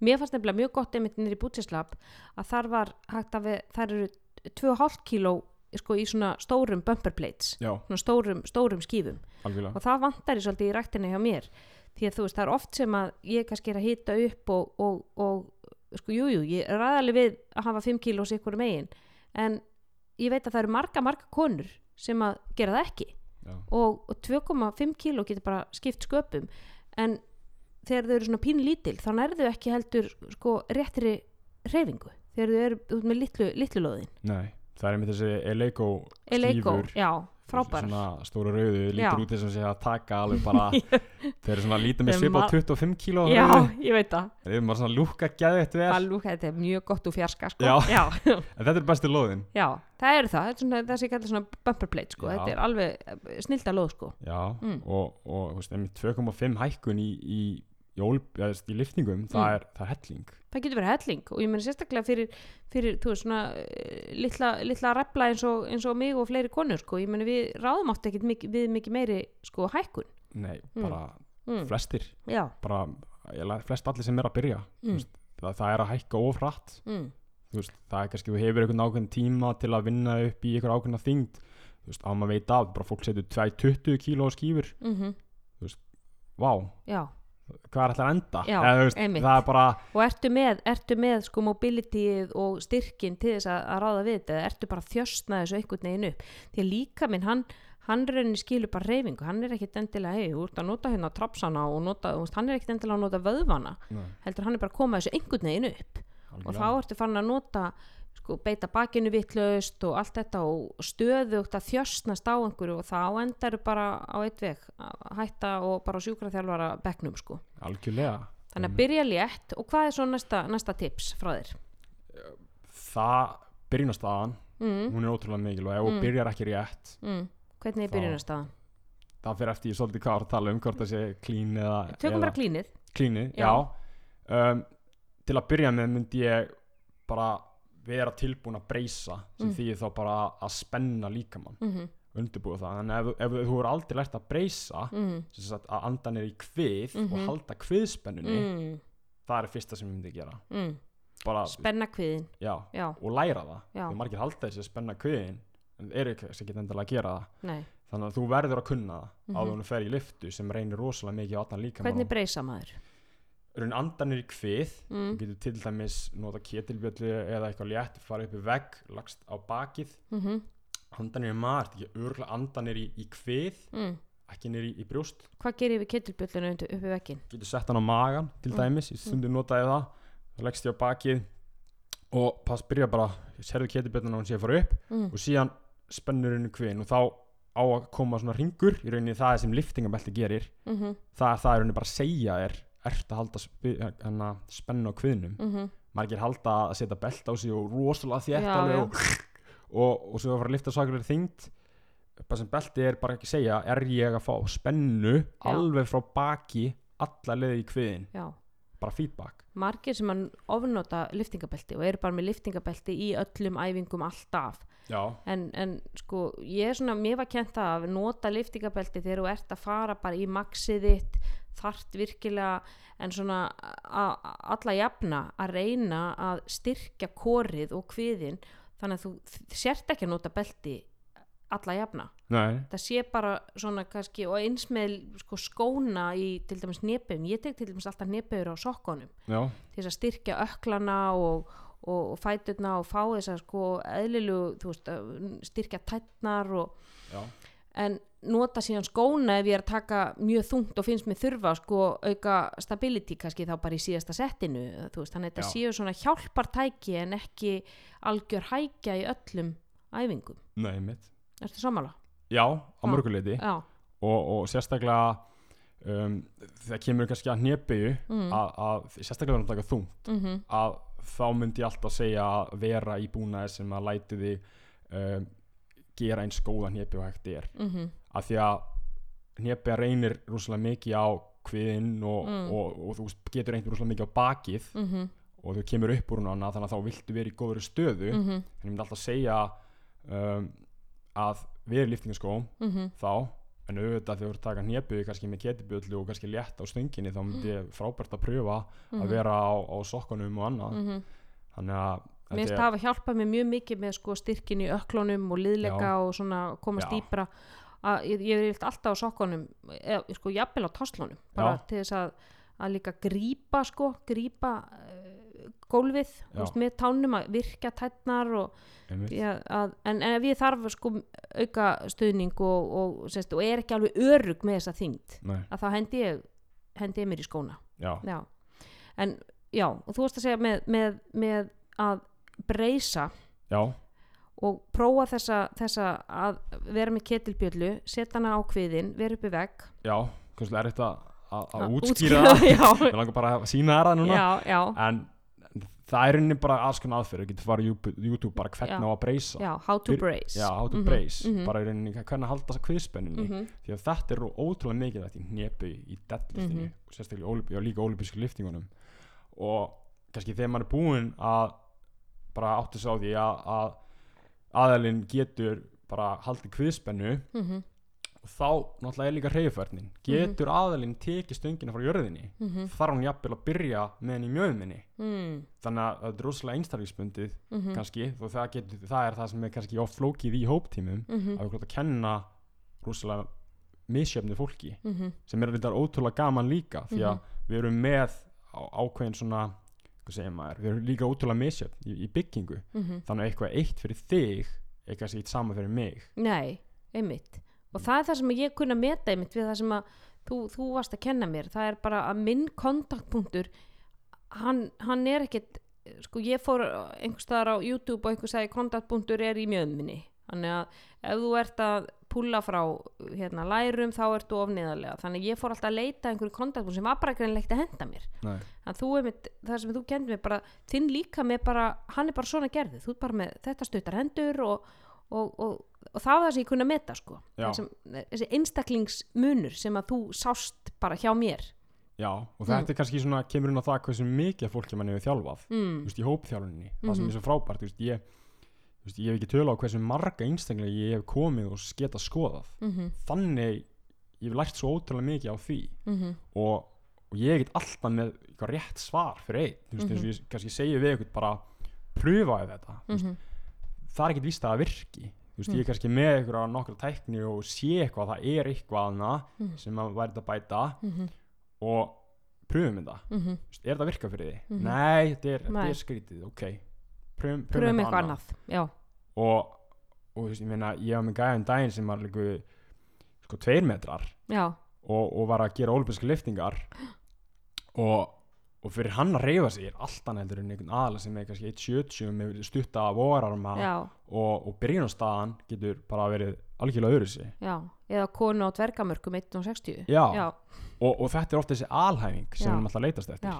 Speaker 1: mér fannst nefnilega mjög gott einmitt niður í bútislab að þar var hægt að við, þar eru 2,5 kíló sko í svona stórum bumper plates
Speaker 2: já,
Speaker 1: svona stórum, stórum skífum.
Speaker 2: Algjörlega.
Speaker 1: Og það vantar í svolítið í ræktinni hjá mér því að þú veist, það er oft sem að ég kannski er að hita upp og, og, og sko, jújú, jú, ég er aðalið við að hafa 5 kílós ykkur megin en ég veit að það eru marga, marga konur sem að gera það ekki.
Speaker 2: Já,
Speaker 1: og, og 2,5 kíló getur bara skipt sköpum. En þegar þau eru svona pín lítil þá nærðu ekki heldur sko réttri reyfingu þegar þau eru út með litlu, litlu loðin
Speaker 2: nei, það er með þessi Eleiko skífur
Speaker 1: já, frábær
Speaker 2: svona stóra rauðu,
Speaker 1: Já.
Speaker 2: lítur út þess að sé að taka alveg bara, þeir eru svona lítið með
Speaker 1: Þeir
Speaker 2: svip á
Speaker 1: ma-
Speaker 2: 25 kíló
Speaker 1: Já, ég veit það
Speaker 2: þeir eru bara svona lúka gæðið vel
Speaker 1: Það lúka, þetta er mjög gott úr fjarska sko.
Speaker 2: Já.
Speaker 1: já,
Speaker 2: en þetta er bestu loðin
Speaker 1: já, það eru það, þetta er ég kallar svona bumper plate sko.
Speaker 2: Já.
Speaker 1: þetta er alveg snilda loð sko.
Speaker 2: já,
Speaker 1: Mm.
Speaker 2: og, og þú veist, einmitt 2,5 hækkun í, í, í, liftningum, það,
Speaker 1: Mm.
Speaker 2: er, það er helling
Speaker 1: það getur verið helling og ég meni sérstaklega fyrir, fyrir þú veist svona eh, litla, litla repla eins og, eins og mig og fleiri konur sko. ég meni við ráðum átt ekkert mikið, við mikið meiri sko hækkun
Speaker 2: nei,
Speaker 1: Mm.
Speaker 2: bara
Speaker 1: mm.
Speaker 2: flestir
Speaker 1: já,
Speaker 2: bara, ég flest allir sem er að byrja
Speaker 1: Mm.
Speaker 2: Þú veist, það, það er að hækka ofrætt
Speaker 1: mm.
Speaker 2: veist, það er kannski, þú hefur einhvern ákveðin tíma til að vinna upp í einhver ákveðna þyngd þú veist, á maður veit af, bara fólk setur 220 kíló skýfur,
Speaker 1: Mm
Speaker 2: vá
Speaker 1: já
Speaker 2: hvað er alltaf að enda?
Speaker 1: Já,
Speaker 2: Eða, veist,
Speaker 1: einmitt.
Speaker 2: það er bara,
Speaker 1: og ertu með, ertu með sko mobilityið og styrkin til þess að, að ráða við þetta? Eða ertu bara að þjösna þessu einhvern veginn upp? Því að líka minn, hann hann rauninni skilur bara reyfingu, hann er ekkit endilega hei, þú ert að nota hérna trapsana og nota, þú veist, hann er ekkit endilega að nota vöðvana.
Speaker 2: Nei,
Speaker 1: heldur hann er bara að koma þessu einhvern veginn upp. Og þá ertu farin að nota sko, beita bakinu vitlaust og allt þetta og stöðugt að þjösnast á einhverju og þá endar bara á eitt veg að hætta og bara sjúkraþjálfara bekknum sko.
Speaker 2: algjörlega
Speaker 1: þannig að byrja létt og hvað er svo næsta, næsta tips frá þér?
Speaker 2: það, byrjunarstaðan
Speaker 1: Mm,
Speaker 2: hún er ótrúlega mikilvæg og
Speaker 1: Mm.
Speaker 2: byrjar ekki rétt
Speaker 1: mm. Hvernig er byrjunarstaðan?
Speaker 2: það fyrir eftir ég svolítið hvað að tala um hvort það sé klín eða,
Speaker 1: Tökum
Speaker 2: eða
Speaker 1: bara klínið
Speaker 2: klínið,
Speaker 1: Já.
Speaker 2: já, Um, til að byrja með myndi ég bara vera tilbúin að breysa sem
Speaker 1: Mm.
Speaker 2: þýðir þá bara að spenna líkamann
Speaker 1: mm
Speaker 2: undirbúið það, en ef, ef, þú er aldrei lært að breysa
Speaker 1: mm.
Speaker 2: sagt að anda niður í kvið og
Speaker 1: Mhm.
Speaker 2: halda kviðspennunni
Speaker 1: Mm.
Speaker 2: það er fyrsta sem ég myndi gera
Speaker 1: Mm.
Speaker 2: bara,
Speaker 1: Spenna kviðin
Speaker 2: já,
Speaker 1: Já,
Speaker 2: og læra það því margir halda þessi að spenna kviðin en eru ekki sem geta endilega að gera það
Speaker 1: nei
Speaker 2: þannig að þú verður að kunna það
Speaker 1: Mhm.
Speaker 2: áður en þú fer í liftu sem reynir rosalega mikið á allan líka
Speaker 1: Hvernig breysa maður?
Speaker 2: Raun andanir í kvið
Speaker 1: Mm.
Speaker 2: þú getur til dæmis nota ketilbjöllu eða eitthvað létt farið upp í vegg lagst á bakið
Speaker 1: Mm
Speaker 2: andanir í maður, þetta er ekki örgulega andanir í, í kvið
Speaker 1: mm.
Speaker 2: ekki niður í, í brjóst
Speaker 1: Hvað gerir við ketilbjöllinu upp við vekkin?
Speaker 2: getur sett hann á magan til
Speaker 1: Mm.
Speaker 2: dæmis ég stundum notaði það þá leggst ég á bakið og pass byrja bara serðu ketilbjölluna og hún sé að fara upp
Speaker 1: Mm.
Speaker 2: og síðan spennur henni kvinn og þá á að koma svona ringur í rauninni það sem liftingabelti gerir
Speaker 1: Mm -hmm.
Speaker 2: það, það er rauninni bara að segja er ert að halda spi- hérna, spennu á kviðnum.
Speaker 1: Mm -hmm.
Speaker 2: margir halda að setja belt á sig og rosalega þétt
Speaker 1: Já,
Speaker 2: alveg
Speaker 1: já.
Speaker 2: og, og, og svo að fara að lifta svakalur þyngd. Bara sem belti er bara ekki að segja er ég að fá spennu alveg frá baki alla leiði í kviðin
Speaker 1: já.
Speaker 2: Bara feedback.
Speaker 1: Margir sem að ofnota liftingabelti og eru bara með liftingabelti í öllum æfingum alltaf.
Speaker 2: Já,
Speaker 1: en, en sko ég er svona, mér var kent að nota liftingabelti þegar þú ert að fara bara í maxið þitt þart virkilega en svona alla jafna að reyna að styrkja korið og kviðin þannig að þú sért ekki að nota belti alla jafna.
Speaker 2: Nei,
Speaker 1: það sé bara svona kannski og eins með sko skóna í til dæmis nepum, ég tek til dæmis alltaf nepur á sokkunum
Speaker 2: já,
Speaker 1: til þess að styrkja öklana og, og, og fæturna og fá þess að sko eðlilu, þú veist, styrkja tætnar og,
Speaker 2: já,
Speaker 1: en nota síðan skóna ef ég er að taka mjög þungt og finnst mér þurfa sko auka stability kannski þá bara í síðasta settinu, veist, þannig að þetta séu svona hjálpartæki en ekki algjör hækja í öllum æfingum,
Speaker 2: nei mitt
Speaker 1: ertu sammála?
Speaker 2: já, á mörguleiti
Speaker 1: Já,
Speaker 2: og, og sérstaklega um, það kemur kannski að hnjöpegu
Speaker 1: mm,
Speaker 2: að, að sérstaklega verðum að taka þungt
Speaker 1: mm
Speaker 2: að þá myndi ég alltaf segja að vera í búnaði sem að læti þig um, gera eins góða hnepi og hægt er
Speaker 1: mm
Speaker 2: af því að hnepi reynir rosalega mikið á kviðinn og,
Speaker 1: Mm.
Speaker 2: og, og, þú veist, getur reynir rosalega mikið á bakið
Speaker 1: -hmm.
Speaker 2: og þú kemur upp úr hana þannig að þá viltu vera í góðri stöðu
Speaker 1: Mm
Speaker 2: en ég myndi alltaf segja um, að vera í liftingaskóm
Speaker 1: -hmm.
Speaker 2: þá en auðvitað þegar þú ert að taka hnepi kannski með ketibjöllu og kannski létt á stönginni þá myndi ég frábært að pröfa að vera á, á sokkunum og annað
Speaker 1: mm -hmm.
Speaker 2: þannig að
Speaker 1: Mér finnst það hafa hjálpað mér mjög mikið með sko styrkin í öklunum og liðleika
Speaker 2: Já.
Speaker 1: og svona komast
Speaker 2: Já.
Speaker 1: dýpra. Að ég, ég er alltaf á sokkunum eða sko jafnvel á toslunum bara
Speaker 2: Já.
Speaker 1: til þess að, að líka grípa sko, grípa uh, gólfið veist, með tánum að virka tætnar og, ja, að, en, en ef ég þarf sko auka stuðning og, og, sérst, og er ekki alveg örug með þessa þyngd að þá hendi ég, hendi ég mér í skóna.
Speaker 2: Já,
Speaker 1: en já, og þú varst að segja með, með, með að breysa
Speaker 2: já,
Speaker 1: og prófa þessa, þessa að vera með ketilbjöllu setja hana á kviðin, vera uppi vegg.
Speaker 2: Já kannski er þetta að, útskýra.
Speaker 1: já,
Speaker 2: ég langar bara að sína það núna.
Speaker 1: Já, já,
Speaker 2: en það er rauninni bara aðskun aðferð, þú getur farið YouTube, bara hvernig á að breysa.
Speaker 1: Já, how to brace.
Speaker 2: Já, how to
Speaker 1: Mhm,
Speaker 2: brace,
Speaker 1: mhm,
Speaker 2: bara í rauninni hvernig að halda þessa kviðspenninni
Speaker 1: mhm,
Speaker 2: því að þetta er ótrúlega mikið þetta í hnepu í deadliftinu,
Speaker 1: Mhm.
Speaker 2: sérstaklega líka ólípisku liftingunum. Og kannski þegar maður er búinn að bara átti sig á því að, að aðalinn getur bara haldið kviðspennu.
Speaker 1: Mhm,
Speaker 2: og þá náttúrulega er líka reyðförnin getur aðalinn tekið stöngina frá jörðinni
Speaker 1: mhm,
Speaker 2: þarf hún jafnvel að byrja með henni í mjöðminni
Speaker 1: mm,
Speaker 2: þannig að það er rosalega einstaklingsbundið
Speaker 1: mhm,
Speaker 2: kannski, þó það, getur, það er það sem er kannski oft flókið í hóptímum
Speaker 1: mhm,
Speaker 2: að við gott að kenna rosalega misjöfnu fólki
Speaker 1: mhm,
Speaker 2: sem er þetta ótrúlega gaman líka því að við erum með á, ákveðin svona við erum líka ótrúlega misjöfn í, í byggingu,
Speaker 1: mhm.
Speaker 2: þannig að eitthvað eitt fyrir þig er kannski eitt sama fyrir mig.
Speaker 1: Nei, einmitt. Og það er það sem ég kunna meta einmitt við það sem að þú, þú varst að kenna mér. Það er bara að minn kontaktpunktur hann, hann er ekkit sko ég fór einhvers staðar á YouTube og einhvers sagði kontaktpunktur er í mjöðminni. Þannig að ef þú ert að púla frá hérna, lærum þá ertu ofniðarlega þannig ég fór alltaf að leita einhverju kontaktpunkt sem var bara greinlegt að henda mér. Með, það sem þú kendi mér bara þinn líka með bara, hann er bara svona gerðið þú er bara með þetta stuttar hendur og, og, og, og það var það sem ég kunna meta sko. Þessum, þessi einstaklingsmunur sem að þú sást bara hjá mér.
Speaker 2: Já, og þetta er kannski svona, kemur inn á það hversu mikið af fólki mann hefur þjálfað.
Speaker 1: Mm,
Speaker 2: þú veist, í hópþjálfuninni, það sem
Speaker 1: Mhm.
Speaker 2: er svo frábært þú veist, ég, veist, ég hef ekki tölu á hversu marga einstaklega ég hef komið og geta skoðað.
Speaker 1: Mm
Speaker 2: þannig, ég hef lært svo ótrúlega mikið á því.
Speaker 1: -hmm,
Speaker 2: og, og ég get alltaf með eitthvað rétt svar fyrir einn, þú veist, eins og ég kannski segi við eitthvað bara, pröfaði þetta. Veist,
Speaker 1: mm
Speaker 2: það er ekkert víst að það virki. Veist,
Speaker 1: Mm.
Speaker 2: ég er kannski með eitthvað nokkra tækni og sé eitthvað, það er eitthvað annað
Speaker 1: Mhm.
Speaker 2: sem að þetta að bæta
Speaker 1: -hmm,
Speaker 2: og pröfum þetta.
Speaker 1: Mm
Speaker 2: Þú veist, er þetta að virka fyrir því?
Speaker 1: Mhm.
Speaker 2: Nei, þetta er, er skrítið, ok pröfum,
Speaker 1: pröfum eitthvað annað. já,
Speaker 2: og, og veist, ég meina, ég var með gæðan daginn sem var líka sko tveir metrar og, og var að gera olympiska liftingar og, og fyrir hann að reyfa sig er allt annað heldur en einhvern aðla sem er kannski 1.70 með stutta vorarma og, byrjunarstaðan getur bara verið algjörlega öðru sig
Speaker 1: já eða konu á dvergamörkum 1.60
Speaker 2: Já.
Speaker 1: já,
Speaker 2: og, og þetta er ofta þessi alhæfing sem við erum alltaf að leitast eftir.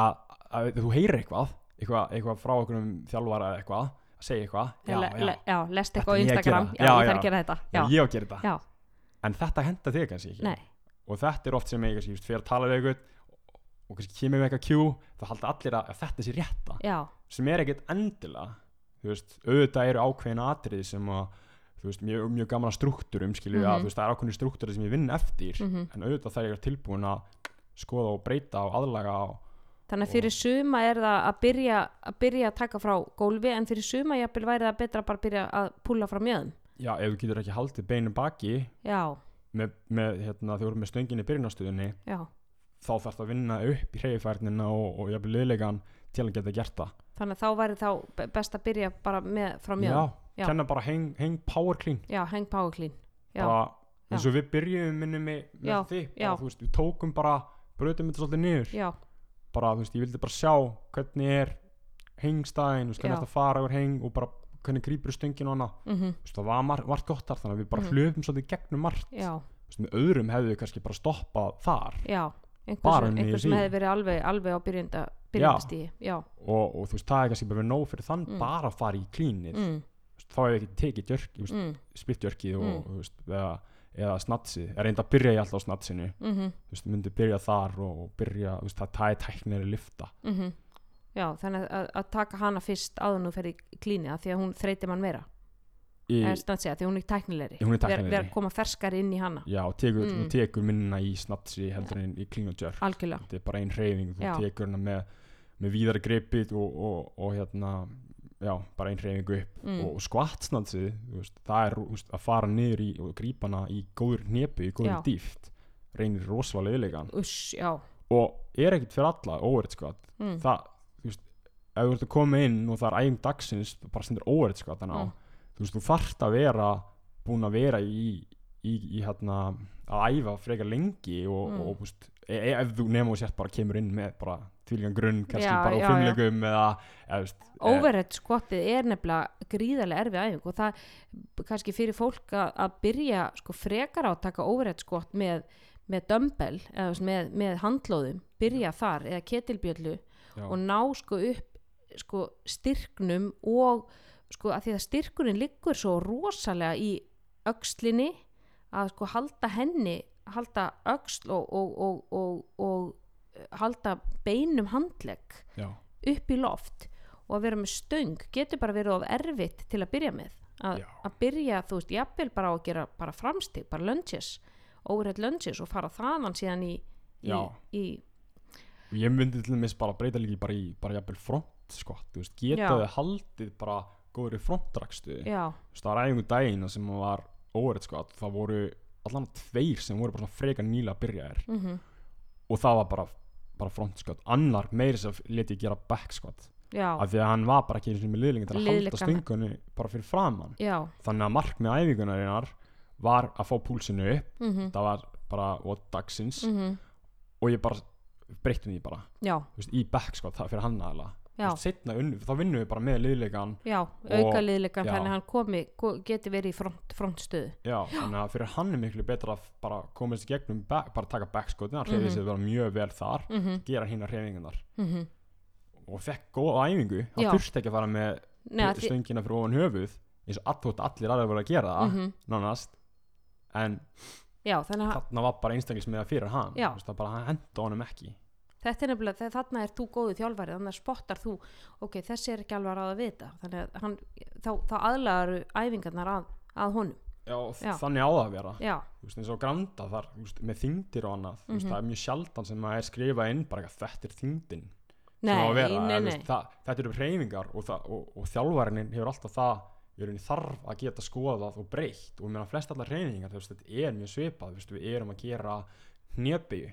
Speaker 2: Að, að þú heyrir eitthvað eitthvað, eitthvað frá okkur um þjálfara eitthvað segja eitthvað. Já, já,
Speaker 1: le, já, lest eitthvað á
Speaker 2: að
Speaker 1: Instagram. já, ég þarf að gera þetta.
Speaker 2: Já, ég á að gera þetta. En þetta henda þig kannski ekki.
Speaker 1: Nei,
Speaker 2: og þetta er oft sem ég kannski, just, fyrir að tala við eitthvað og kannski kemur við eitthvað kjú þá halda allir að, að þetta sé rétta. Sem er ekkert endilega þú veist, auðvitað eru ákveðin atrið sem að þú veist, mjög, mjög gaman að struktúrum skilju að
Speaker 1: Mhm.
Speaker 2: þú veist, það er ákveðin struktúri sem ég vinn eftir.
Speaker 1: Mhm.
Speaker 2: En auðvitað það er tilbúin að skoða og breyta og aðlaga og,
Speaker 1: Þannig að fyrir suma er það að byrja að, byrja að taka frá gólfi en fyrir suma jafnvel væri það betra bara að byrja að púla frá mjöðum.
Speaker 2: já, ef þú getur ekki haldið beinu baki
Speaker 1: Já,
Speaker 2: með, með hérna, þú eru með stöngin í byrjunastöðunni
Speaker 1: já.
Speaker 2: þá þarf það að vinna upp í hreyfærnina og, og jafnvel liðlegan til að geta gert það
Speaker 1: Þannig að þá væri þá be- best að byrja bara með frá mjöðum. Já.
Speaker 2: kenna bara hang, hang power clean
Speaker 1: Já, hang power clean. Já,
Speaker 2: bara eins og við byrjum minnum með, með því bara, veist, við tókum bara bröðum þetta svolítið niður
Speaker 1: já,
Speaker 2: bara, þú veist, ég vildi bara sjá hvernig er hengstæðin, hvernig þetta fara yfir heng og bara hvernig grípur stöngin og
Speaker 1: mhm,
Speaker 2: þú veist, það var mar margt gott þar þannig að við bara
Speaker 1: Mhm.
Speaker 2: hlöfum svolítið gegnum margt veist, með öðrum hefðu við kannski bara stoppað þar
Speaker 1: já. Einhver,
Speaker 2: Bara
Speaker 1: sem,
Speaker 2: niður
Speaker 1: einhver sem hefði verið alveg, alveg á byrjenda, byrjendastíði. Já,
Speaker 2: og, og þú veist, það er kannski bara nóg fyrir þann
Speaker 1: Mm.
Speaker 2: bara að fara í klínið
Speaker 1: mm,
Speaker 2: þá hefur ekki tekið veist,
Speaker 1: mm,
Speaker 2: splittjörkið og,
Speaker 1: Mm.
Speaker 2: þú veist, eða, eða snatsið, er reynda að byrja ég alltaf á snatsinu
Speaker 1: mhm,
Speaker 2: þú veist, myndi byrja þar og, og byrja, þú veist, það er tæknir að lifta
Speaker 1: mhm. Já, þannig að, að taka hana fyrst áður nú fyrir klíni að því að hún þreyti mann meira.
Speaker 2: í,
Speaker 1: snart segja, því hún er tæknilegri.
Speaker 2: Hún er tæknilegri.
Speaker 1: Ver, koma ferskari inn í hana.
Speaker 2: já, og tekur,
Speaker 1: Mm.
Speaker 2: þú tekur minna í snatsi heldur en í og jerk
Speaker 1: Algjörlega.
Speaker 2: þetta er bara ein hreyfing, þú
Speaker 1: Já.
Speaker 2: tekur hana með með víðari gripið og, og, og hérna já, bara ein hreyfingu upp
Speaker 1: Mm.
Speaker 2: og veist, það er veist, að fara niður í og grípa hana í góður hnepu, í góður dýft reynir rosalega
Speaker 1: já.
Speaker 2: og er ekkert fyrir alla óverið skvat
Speaker 1: Mm.
Speaker 2: það, þú veist, ef þú ert að koma inn og það er æfing dagsins, bara stendur óverið skvat þannig
Speaker 1: Mm.
Speaker 2: þú veist, þú þarft að vera búin að vera í í, í hérna að æfa frekar lengi og,
Speaker 1: Mm.
Speaker 2: og þú veist, e e ef þú nefnum og sért bara kemur inn með bara tvílingan grunn, kannski
Speaker 1: Já,
Speaker 2: bara á
Speaker 1: já,
Speaker 2: fimmleikum eða, eða veist,
Speaker 1: Overhead skottið er nefnilega gríðarlega erfið æfing og það kannski fyrir fólk að, að byrja sko frekar á að taka overhead skott með, með dumbbell eða veist, með, með handlóðum, byrja þar eða ketilbjöllu
Speaker 2: já,
Speaker 1: og ná sko upp sko styrknum og sko að því að styrkunin liggur svo rosalega í öxlinni að sko halda henni halda öxl og, og, og, og, og halda beinum handlegg
Speaker 2: já,
Speaker 1: upp í loft og að vera með stöng getur bara verið of erfitt til að byrja með. Að, að byrja, þú veist, jafnvel bara á að gera bara framstig, bara lunges overhead lunges og fara þaðan síðan í, í, í
Speaker 2: ég myndi til dæmis bara breyta líki bara í, bara jafnvel front skott, þú veist,
Speaker 1: Já.
Speaker 2: geta þið haldið bara
Speaker 1: já,
Speaker 2: þú veist, það var æfingu daginn sem var óverið skott, það voru allan tveir sem voru bara frekar nýla að byrja þér
Speaker 1: mhm.
Speaker 2: og það var bara, bara front skott annar meiri sem leti gera back skott
Speaker 1: já,
Speaker 2: af því að hann var bara ekki einu sinni með liðlingin til að halda
Speaker 1: Liðleikana.
Speaker 2: stöngunni bara fyrir framann
Speaker 1: já.
Speaker 2: Þannig að markmið æfingunarinnar var að fá púlsinu upp.
Speaker 1: Mhm.
Speaker 2: Það var bara og dagsins.
Speaker 1: Mhm.
Speaker 2: Og ég bara breytti því bara.
Speaker 1: Já,
Speaker 2: þú veist, í back skott það fyrir hann aðla setna unnu, þá vinnum við bara með liðleikan
Speaker 1: já auka liðleikan þannig að hann komi, ko- geti verið í front, frontstöðu.
Speaker 2: Já, þannig að fyrir hann er miklu betra að bara komast í gegnum back, bara taka back skotin hann hreyði sig vera mjög vel þar
Speaker 1: mhm.
Speaker 2: gera hinn að hreyfingunar
Speaker 1: mhm.
Speaker 2: Og fekk góða æfingu, hann þurfti ekki að fara með
Speaker 1: að
Speaker 2: stöngina fyrir ofan höfuð eins og alltaf allir aðeins voru að gera það
Speaker 1: mhm,
Speaker 2: nánast. En
Speaker 1: já, þannig að
Speaker 2: þarna var bara einstaklismiða fyrir hann
Speaker 1: Já.
Speaker 2: Þú veist, það bara hann henda honum ekki
Speaker 1: þetta er nefnilega, þarna er þú góðu þjálfari þannig að spottar þú, ok, þessi er ekki alveg að ráða við þetta, þannig að hann þá, þá aðlagaru æfingarnar að, að honum,
Speaker 2: já, og
Speaker 1: Já.
Speaker 2: þannig á það að vera. Veist, eins og granda þar veist, með þyngdir og annað þú veist,
Speaker 1: Mhm.
Speaker 2: það er mjög sjaldan sem maður er skrifað inn bara þetta er þyngdin. Sem
Speaker 1: nei,
Speaker 2: að vera,
Speaker 1: nei, nei.
Speaker 2: það, þetta eru hreyfingar og, það, og, og þjálfarinn hefur alltaf það þarf að geta skoðað og breytt. Og meðan flest allar veist, þetta er mjög svipað við erum að gera hnjöpið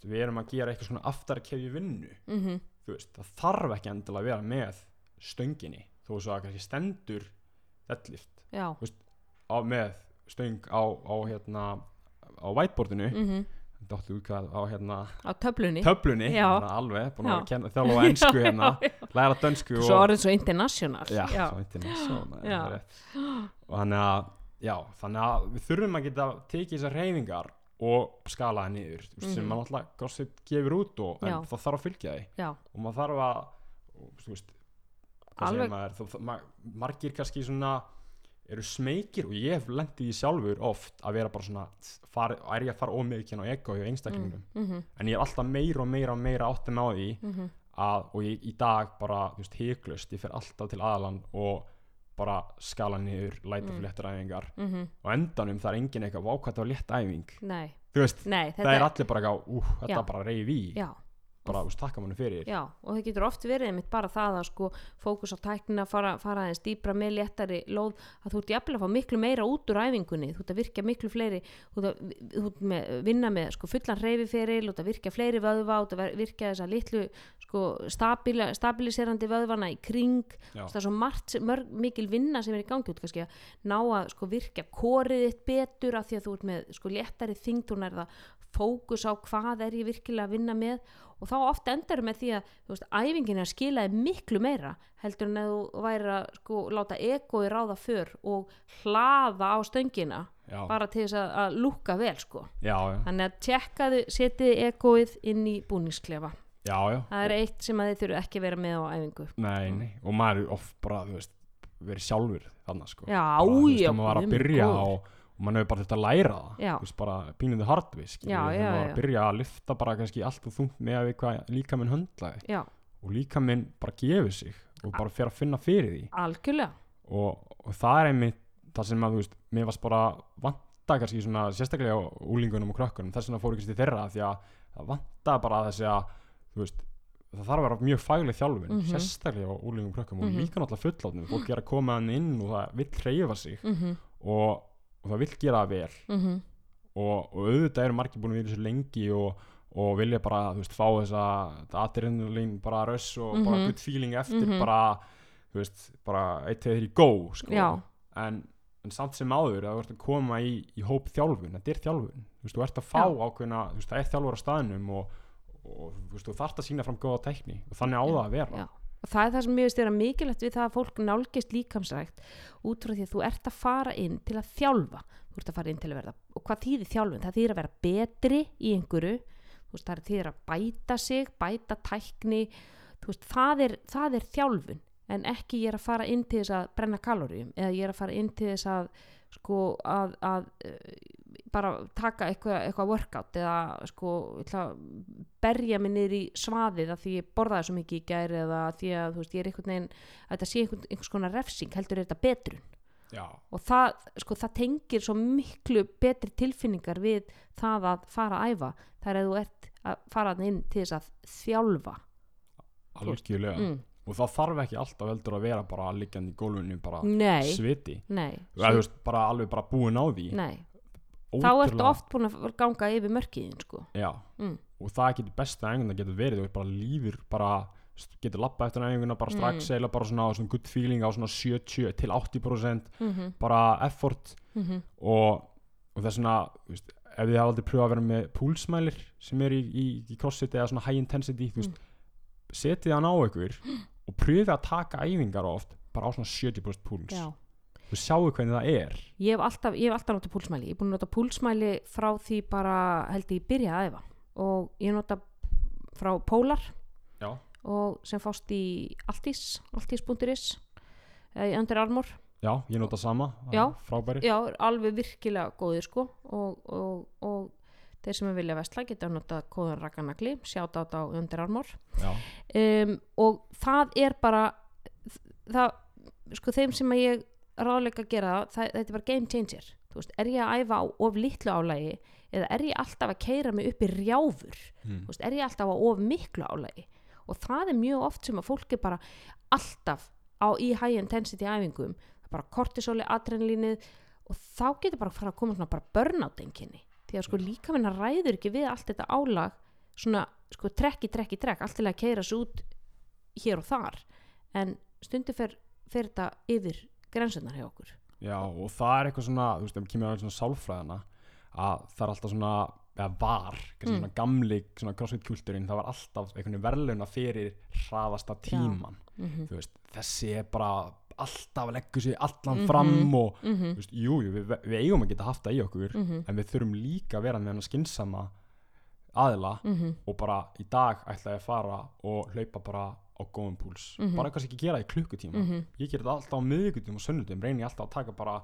Speaker 1: mhm,
Speaker 2: við erum að gera eitthvað svona aftarkefju vinnu.
Speaker 1: Mhm,
Speaker 2: þú veist, það þarf ekki endilega að vera með stönginni þó svo að kannski stendur á, með stöng á, á hérna á whiteboardinu. Mm.
Speaker 1: mhm.
Speaker 2: Dáttu út hvað á hérna
Speaker 1: á töflunni.
Speaker 2: töflunni, alveg búin að þjálfa ennsku hérna. læra dönsku
Speaker 1: svo orðin svo international.
Speaker 2: Já,
Speaker 1: já,
Speaker 2: svo international
Speaker 1: Já.
Speaker 2: og þannig að já, þannig að við þurfum að geta tekið þessar reyfingar og skala það niður mm -hmm. sem
Speaker 1: Mhm.
Speaker 2: maður alltaf CrossFit gefur út og, en það þarf að fylgja því.
Speaker 1: Já,
Speaker 2: og maður þarf að og, veist, maður, þú, þú, ma margir kannski svona eru smekir og ég hef lendið í sjálfur oft að vera bara svona far, er ég að fara ómikið á ego hjá einstaklingum
Speaker 1: mm -hmm,
Speaker 2: en ég er alltaf meira og meira og meira áttum á því
Speaker 1: mm
Speaker 2: að, og ég, í dag bara, hyglust ég fer alltaf til aðaland og bara skala niður, læta
Speaker 1: Mm.
Speaker 2: fyrir léttar æfingar
Speaker 1: -hmm.
Speaker 2: og endanum það er engin eitthvað vákvæmt á létt æfing
Speaker 1: nei,
Speaker 2: þú veist,
Speaker 1: nei
Speaker 2: það er allir bara eitthvað, ú, þetta
Speaker 1: Já.
Speaker 2: bara reyf í
Speaker 1: já,
Speaker 2: bara, takka manni fyrir
Speaker 1: Já, og það getur oft verið einmitt bara það að sko fókus á tæknina, fara, fara aðeins dýpra með léttari lóð, að þú ert jafnvel að fá miklu meira út úr æfingunni, þú ert að virka miklu fleiri, þú ert að þú ert með, vinna með sko fullan hreyfiferil, þú ert að virka fleiri vöðva, þú ert að virka þessa litlu sko stabila, stabiliserandi vöðvana í kring, það er svo margt, mörg, mikil vinna sem er í gangi út kannski að ná að sko virka korið þitt betur af því að þú ert með sko léttari það fókus á hvað er ég virkilega að vinna með og þá oft endar með því að þú veist, æfingin er að skila þér miklu meira heldur en að þú væri að sko, láta egoi ráða för og hlaða á stöngina
Speaker 2: já,
Speaker 1: bara til þess að, að lúka vel sko.
Speaker 2: já, já,
Speaker 1: þannig að tjekkaðu, setið egoið inn í búningsklefa
Speaker 2: já, já.
Speaker 1: það er eitt sem að þið þurfu ekki að vera með á æfingu
Speaker 2: Nei, nei, og maður er oft bara, veist, verið sjálfur þannig, sko.
Speaker 1: já,
Speaker 2: bara, þú veist,
Speaker 1: já,
Speaker 2: þegar maður var að byrja og, og maður hefur bara þetta að læra það, veist, bara pínuðu hardvis,
Speaker 1: Já, já,
Speaker 2: þegar maður var
Speaker 1: já.
Speaker 2: að byrja að lyfta bara kannski allt og þungt með að við hvað líka minn höndlaði og líka minn bara gefur sig og bara fer að finna fyrir því.
Speaker 1: Algjörlega.
Speaker 2: Og, og það er einmitt það sem að, þú veist, mér varst bara vanta kannski svona, sérstaklega á úlingunum og krökkunum, þess vegna fóru kannski til þeirra því að það vanta bara þessi að þú veist, það þarf að vera mjög fagleg þjálfun,
Speaker 1: Mhm.
Speaker 2: sérstaklega á úlingum og krökkum.
Speaker 1: Mhm.
Speaker 2: og líka náttúrulega fullátnum, fólk er að koma hann inn og það vill hreyfa sig.
Speaker 1: Mm -hmm,
Speaker 2: og, og það vill gera það vel og, og auðvitað eru margir búin í þessu lengi og, og vilja bara, þú veist, fá þessa adrenalín bara röss og bara
Speaker 1: Mhm.
Speaker 2: good feeling eftir
Speaker 1: Mhm.
Speaker 2: bara, þú veist, bara eitt, tveið, þrjú, go, sko
Speaker 1: Já.
Speaker 2: en, en samt sem áður að þú ert að koma í, í hóp þjálfun, þetta er þjálfun þú veist, þú ert að fá
Speaker 1: Já.
Speaker 2: ákveðna þú veist, það er þjálfur á staðnum og, og þú veist, þú þarft að sína fram góða tekni og þannig á það að vera
Speaker 1: já. Og það er það sem finnst vera mikilvægt við það að fólk nálgist líkamsrækt út frá því að þú ert að fara inn til að þjálfa. Þú ert að fara inn til að verða og hvað þýðir þjálfun? það þýðir að vera betri í einhverju. Veist, það þýðir að bæta sig bæta tækni. Veist, það, er, það er þjálfun. En ekki ég er að fara inn til þess að brenna kaloríum eða ég er að fara inn til þess að sko að, að bara taka eitthvað, eitthvað workout eða sko berja mig niður í svaðið að því ég borðaði svo mikið í gæri eða því að veist ég er einhvern veginn að þetta sé einhvern, einhvers konar refsing heldur er þetta betrun?
Speaker 2: Já,
Speaker 1: og það, sko, það tengir svo miklu betri tilfinningar við það að fara að æfa. Það er að þú ert að fara inn til þess að þjálfa.
Speaker 2: Algjörlega.
Speaker 1: mm.
Speaker 2: og það þarf ekki alltaf heldur að vera bara liggjandi í gólfinu bara
Speaker 1: nei,
Speaker 2: sviti.
Speaker 1: Nei,
Speaker 2: veist, bara alveg bara búin á því.
Speaker 1: Nei. Þá ertu
Speaker 2: Ótrúlega-
Speaker 1: oft búin að ganga yfir mörkiðin sko.
Speaker 2: já,
Speaker 1: mm.
Speaker 2: og það getur besta það getur verið, þú veist, bara lífur bara getur lappa eftir æfinguna bara strax
Speaker 1: Mm.
Speaker 2: eða bara svona, svona good feeling á svona 70 til 80%
Speaker 1: mm -hmm,
Speaker 2: bara effort. Og, og það er svona veist, ef þið hafa aldrei pröfað að vera með púlsmælir sem er í, í, í crossfit eða svona high intensity veist, setið hann á ykkur og pröfið að taka æfingar oft bara á svona 70% púls.
Speaker 1: Já
Speaker 2: og sjáu hvernig það er
Speaker 1: Ég hef alltaf, ég hef alltaf notað púlsmæli. Ég er búin að nota púlsmæli frá því bara held ég byrja að æfa og ég nota frá Polar
Speaker 2: já,
Speaker 1: og sem fást í Altís, altís.is eða í Under Armour.
Speaker 2: já, ég nota sama
Speaker 1: Já.
Speaker 2: frábæri
Speaker 1: Já, alveg virkilega góðir sko og, og, og þeir sem vilja vestla geta notað kóðan rakanagli, sjátt á Under Armour. um, og það er bara það, sko þeim sem að ég ráðleika að gera það, þetta er bara game changer. Þú veist, er ég að æfa á of litlu álægi eða er ég alltaf að keira mig upp í rjáfur?
Speaker 2: Mm.
Speaker 1: veist, er ég alltaf á of miklu álægi og það er mjög oft sem að fólk er bara alltaf á í high intensity æfingum, bara kortisóli adrenalínið og þá getur bara að fara að koma svona bara burnout enginni því að sko líka minna ræður ekki við allt þetta álag svona sko trekki, trekki, trekk allt til að keira svo út hér og þar. En stundu fer, fer þetta yfir grensunar hjá okkur
Speaker 2: já, og það er eitthvað svona þú veist, ef við kemur á svona sálfræðina að það er alltaf svona eða var,
Speaker 1: Mm.
Speaker 2: svona gamli svona crossfit kultúrin, það var alltaf einhvern veginn verðluna fyrir hraðasta tíman
Speaker 1: mm -hmm.
Speaker 2: þú veist, þessi er bara alltaf að leggja sig allan
Speaker 1: Mhm.
Speaker 2: fram og
Speaker 1: Mm
Speaker 2: þú veist, jú, við, við eigum að geta haft það í okkur
Speaker 1: -hmm.
Speaker 2: en við þurfum líka að vera með hann skynsama aðila
Speaker 1: Mm -hmm.
Speaker 2: og bara í dag ætla ég að fara og hlaupa bara á góðum púls.
Speaker 1: Mhm.
Speaker 2: bara kannski ekki gera það í klukkutíma.
Speaker 1: Mhm,
Speaker 2: ég ger þetta alltaf á miðvíkutum og sunnudum reyni ég alltaf að taka bara,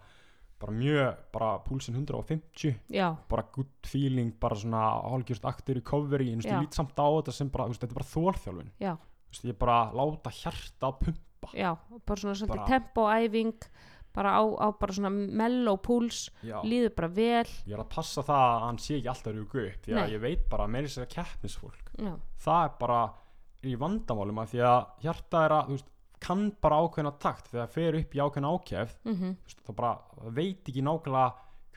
Speaker 2: bara mjög bara púlsinn 150
Speaker 1: já,
Speaker 2: bara good feeling, bara svona hálfgjörst þú veist,
Speaker 1: Já.
Speaker 2: ég lít samt á þetta sem bara, þetta er bara veist, ég bara að láta hjarta pumpa.
Speaker 1: Já bara svona svolítið tempoæfing bara á, á bara svona mellow púls líður bara vel.
Speaker 2: Ég er að passa það að hann sé ekki alltaf rúgu upp því að ég veit bara að meiri sér keppnisfólk
Speaker 1: já,
Speaker 2: það er bara í vandamálum að því að hjarta er að, veist, kann bara ákveðna takt. Þegar það fer upp í ákveðna ákjæf
Speaker 1: mhm,
Speaker 2: það bara það veit ekki nákvæmlega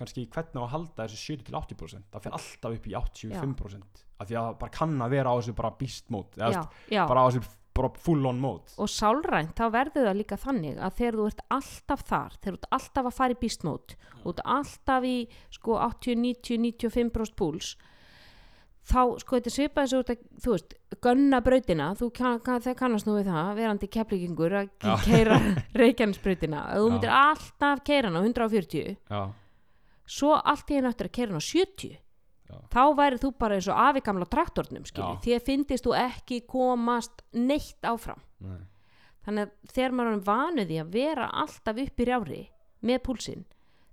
Speaker 2: kannski hvernig að halda þessi 70-80% það fer alltaf upp í 85% af því að það bara kann að vera á þessu bara beast mode eða,
Speaker 1: já,
Speaker 2: veist, bara á þessu bara full on mode.
Speaker 1: Og sálrænt þá verður það líka þannig að þegar þú ert alltaf þar þegar þú ert alltaf að fara í beastmót og þú ert alltaf í sko 80, 90, 95% púls þá sko þetta og þú ert að þú veist, gönna brautina þú kann, kann, kannast nú við það, verandi keflingingur að
Speaker 2: Já.
Speaker 1: keira reykjanesbrautina að þú
Speaker 2: Já.
Speaker 1: myndir alltaf keira hana á 140
Speaker 2: já,
Speaker 1: svo allt í einu eftir að keira hana á 70
Speaker 2: Já.
Speaker 1: þá væri þú bara eins og afi gamla traktornum skilju, því að finnist þú ekki komast neitt áfram
Speaker 2: nei,
Speaker 1: þannig að þegar maður er vanuð í að vera alltaf upp í rjári með púlsinn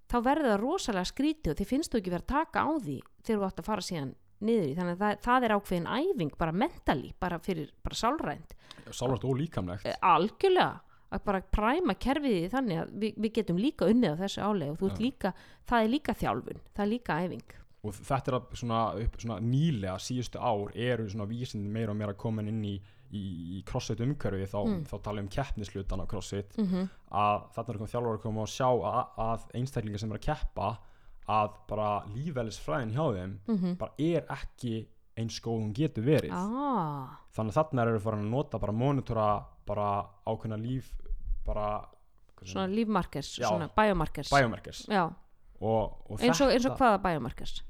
Speaker 1: þá verður það rosalega skrítið og þið finnst þú ekki verið að taka á því þegar þú átt að fara síðan niður í þannig að það, það er ákveðin æfing bara mentally, bara fyrir bara sálrænt
Speaker 2: sálvært og líkamlegt
Speaker 1: e, algjörlega að bara præma kerfið í því þannig að við, við getum líka unnið á þessu álega og þú ert
Speaker 2: Já.
Speaker 1: líka, það er líka þjálfun það er líka æfing
Speaker 2: og þetta er að svona, upp, svona nýlega síðustu ár eru svona vísindi meira og meira komin inn í, í, í crossfit umhverfi þá,
Speaker 1: Mm.
Speaker 2: þá tala um keppnislutan á crossfit
Speaker 1: mm -hmm.
Speaker 2: að þarna er þjálfur að koma og sjá að, að einstaklingar sem er að keppa að bara lífælisfræðin hjá þeim bara er ekki eins góð hún getur verið.
Speaker 1: Ah,
Speaker 2: þannig að þarna eru farin að nota bara monitora bara ákveðna líf bara
Speaker 1: svona lífmarkers,
Speaker 2: Já.
Speaker 1: svona biomarkers.
Speaker 2: Biomarkers. Og, og
Speaker 1: eins og, eins og hvaða biomarkers?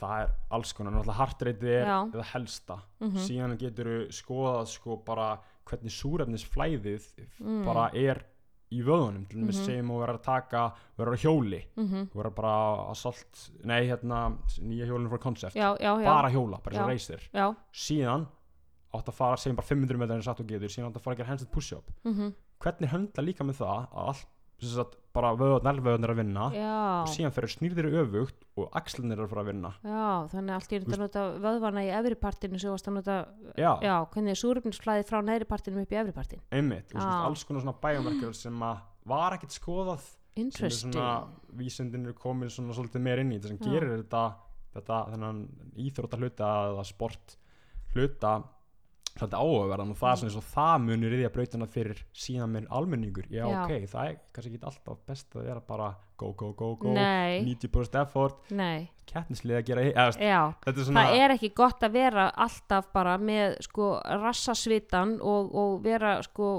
Speaker 2: Það er alls konar, náttúrulega heartrate er eða helsta,
Speaker 1: Mhm.
Speaker 2: síðan getur skoðað sko bara hvernig súrefnisflæðið
Speaker 1: Mm.
Speaker 2: bara er í vöðunum, til dæmis
Speaker 1: Mhm.
Speaker 2: segjum og verður að taka, verður á hjóli.
Speaker 1: Mm
Speaker 2: þú verður bara að salt nei hérna, nýja hjólinu frá
Speaker 1: já,
Speaker 2: bara hjóla, bara og reisir
Speaker 1: já.
Speaker 2: síðan átt að fara, segjum bara 500 metrar en satt og getur, síðan átt að fara að gera handstand push-up.
Speaker 1: Mm
Speaker 2: hvernig höndla líka með það að allt, sem sagt, bara vöðunar, vöðunar að vinna.
Speaker 1: Já,
Speaker 2: og síðan fyrir snýrðir öfugt og axlinir eru að fara að vinna.
Speaker 1: Já, þannig að allt í þetta nota vöðvana í efri partinu sem varst að nota,
Speaker 2: já,
Speaker 1: já, hvernig er súröfnisflæði frá neðri partinu upp í efri partin
Speaker 2: einmitt, og svona alls konar svona biomarker sem að var ekkert skoðað sem er
Speaker 1: Interesting.
Speaker 2: svona svolítið meir inn í. Þetta sem
Speaker 1: Já.
Speaker 2: gerir þetta, þetta þennan íþrótta hluta eða sport hluta svolítið áhugaverðan og það er svona eins og það munur í því að brautina fyrir síðan með almenningur. Já,
Speaker 1: Já.
Speaker 2: ok, það er kannski ekki alltaf best að vera bara go, go, go, go.
Speaker 1: Nei,
Speaker 2: 90% effort,
Speaker 1: nei,
Speaker 2: keppnislið að gera eða,
Speaker 1: já
Speaker 2: þetta er svona
Speaker 1: Það er ekki gott að vera alltaf bara með sko rassasvitan og, og vera sko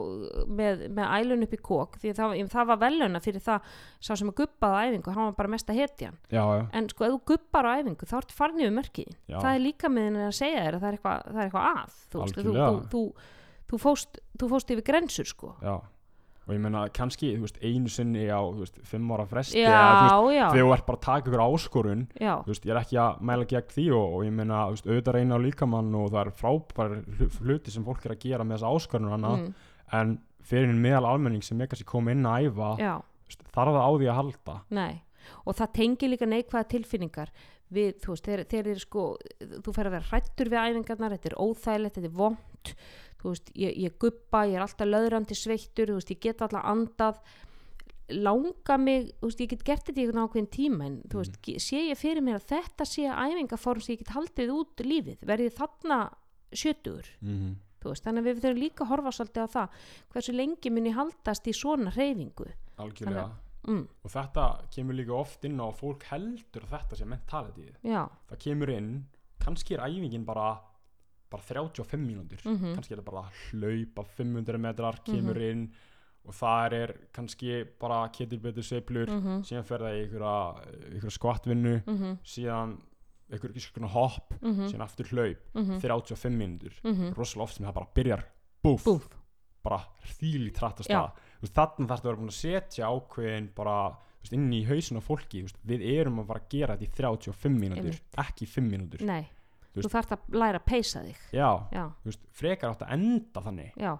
Speaker 1: með, með ælun upp í kók því það, það var veluna fyrir það sá sem að guppaði á æfingu, hann var bara mesta hetjan.
Speaker 2: Já, já,
Speaker 1: en sko ef þú guppar á æfingu þá ertu farin yfir mörkið það er líka með henni að segja þér að það er eitthvað, það eitthvað að þú, þú, þú, þú, þú, fóst, þú fóst yfir grensur sko.
Speaker 2: Já og ég meina kannski, veist, einu sinni á, veist, fimm ára fresti þegar þú ert bara að taka ykkur áskorun veist, ég er ekki að mæla gegn því og, og ég meina, auðvitað reyna á líkamann og það er frábær hlu- hluti sem fólk er að gera með þessa áskorun
Speaker 1: mm,
Speaker 2: en fyrir meðal almenning sem er kannski komið inn að æfa þarf það á því að halda?
Speaker 1: Nei, og það tengir líka neikvæða tilfinningar. Við, þú veist, þeir, þeir eru sko þú fer að vera hrættur við æfingarnar þetta er óþægilegt, þetta er vond þú veist, ég, ég guppa, ég er alltaf löðrandi sveittur, þú veist, ég get alltaf andað. Langa mig þú veist, ég get gert þetta í einhvern ákveðin tíma en þú veist, ge- sé ég fyrir mér að þetta sé æfingaform sem ég get haldið út lífið verði þarna sjötugur?
Speaker 2: Mm -hmm.
Speaker 1: þú veist, þannig að við þurfum líka að horfa svolítið á það hversu lengi mun ég haldast í svona hreyfingu?
Speaker 2: Algjörlega.
Speaker 1: Mm,
Speaker 2: og þetta kemur líka oft inn á að fólk heldur að þetta sé mentalityð
Speaker 1: já,
Speaker 2: það kemur inn, kannski er æfingin bara bara 35 mínútur.
Speaker 1: Mhm.
Speaker 2: kannski er þetta bara hlaupa 500 metrar, kemur inn og það er kannski bara ketilbetur sveiflur,
Speaker 1: mhm,
Speaker 2: síðan fer það í einhverja, skvattvinnu
Speaker 1: mhm.
Speaker 2: síðan einhverja hopp
Speaker 1: mhm,
Speaker 2: síðan aftur hlaup,
Speaker 1: mhm,
Speaker 2: 35 mínútur.
Speaker 1: Mhm.
Speaker 2: rosalega oft sem það bara byrjar búf,
Speaker 1: Búf,
Speaker 2: bara þýli það Þú veist, þarna þarfst að vera búin að setja ákveðin bara inn í hausin á fólki við erum að fara að gera þetta í 35 mínútur ekki 5 mínútur.
Speaker 1: Nei
Speaker 2: Þú
Speaker 1: þú þarft að læra að peysa þig.
Speaker 2: Já,
Speaker 1: já,
Speaker 2: veist, frekar átt að enda þannig.
Speaker 1: Já,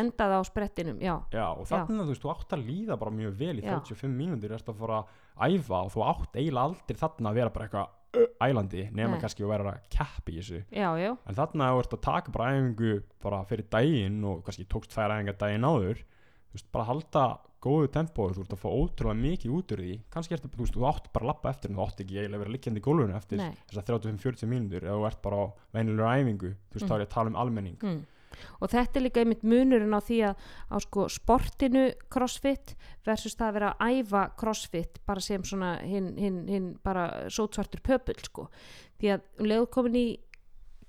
Speaker 1: endaði á sprettinum já,
Speaker 2: já, og þannig að þú þú átt að líða bara mjög vel í
Speaker 1: Já.
Speaker 2: 35 mínútur erst að fara að æfa og þú átt eiginlega aldrei þarna að vera bara eitthvað uh, ælandi nema
Speaker 1: Nei.
Speaker 2: kannski að vera að keppi í þessu.
Speaker 1: Já, já,
Speaker 2: en þarna að þú ert að taka bara æfingu bara fyrir daginn og kannski tókst tvær æfingar daginn áður þú veist, bara halda góðu tempói, þú ert að fá ótrúlega mikið út úr því. Kannski ertu, þú veist, þú átt bara að lappa eftir en þú átt ekki eiginlega að vera liggjandi í gólfinu eftir
Speaker 1: nei.
Speaker 2: þessar 35-40 mínútur eða þú ert bara á venjulegur æfingu. Þú veist,
Speaker 1: Mm.
Speaker 2: þá er ég að tala um almenning.
Speaker 1: Mm. og þetta er líka einmitt munurinn á því að á sko sportinu crossfit versus það að vera að æfa crossfit bara sem svona hinn hin, hin bara sótsvartur pöpull sko. Því að um leið þú komin í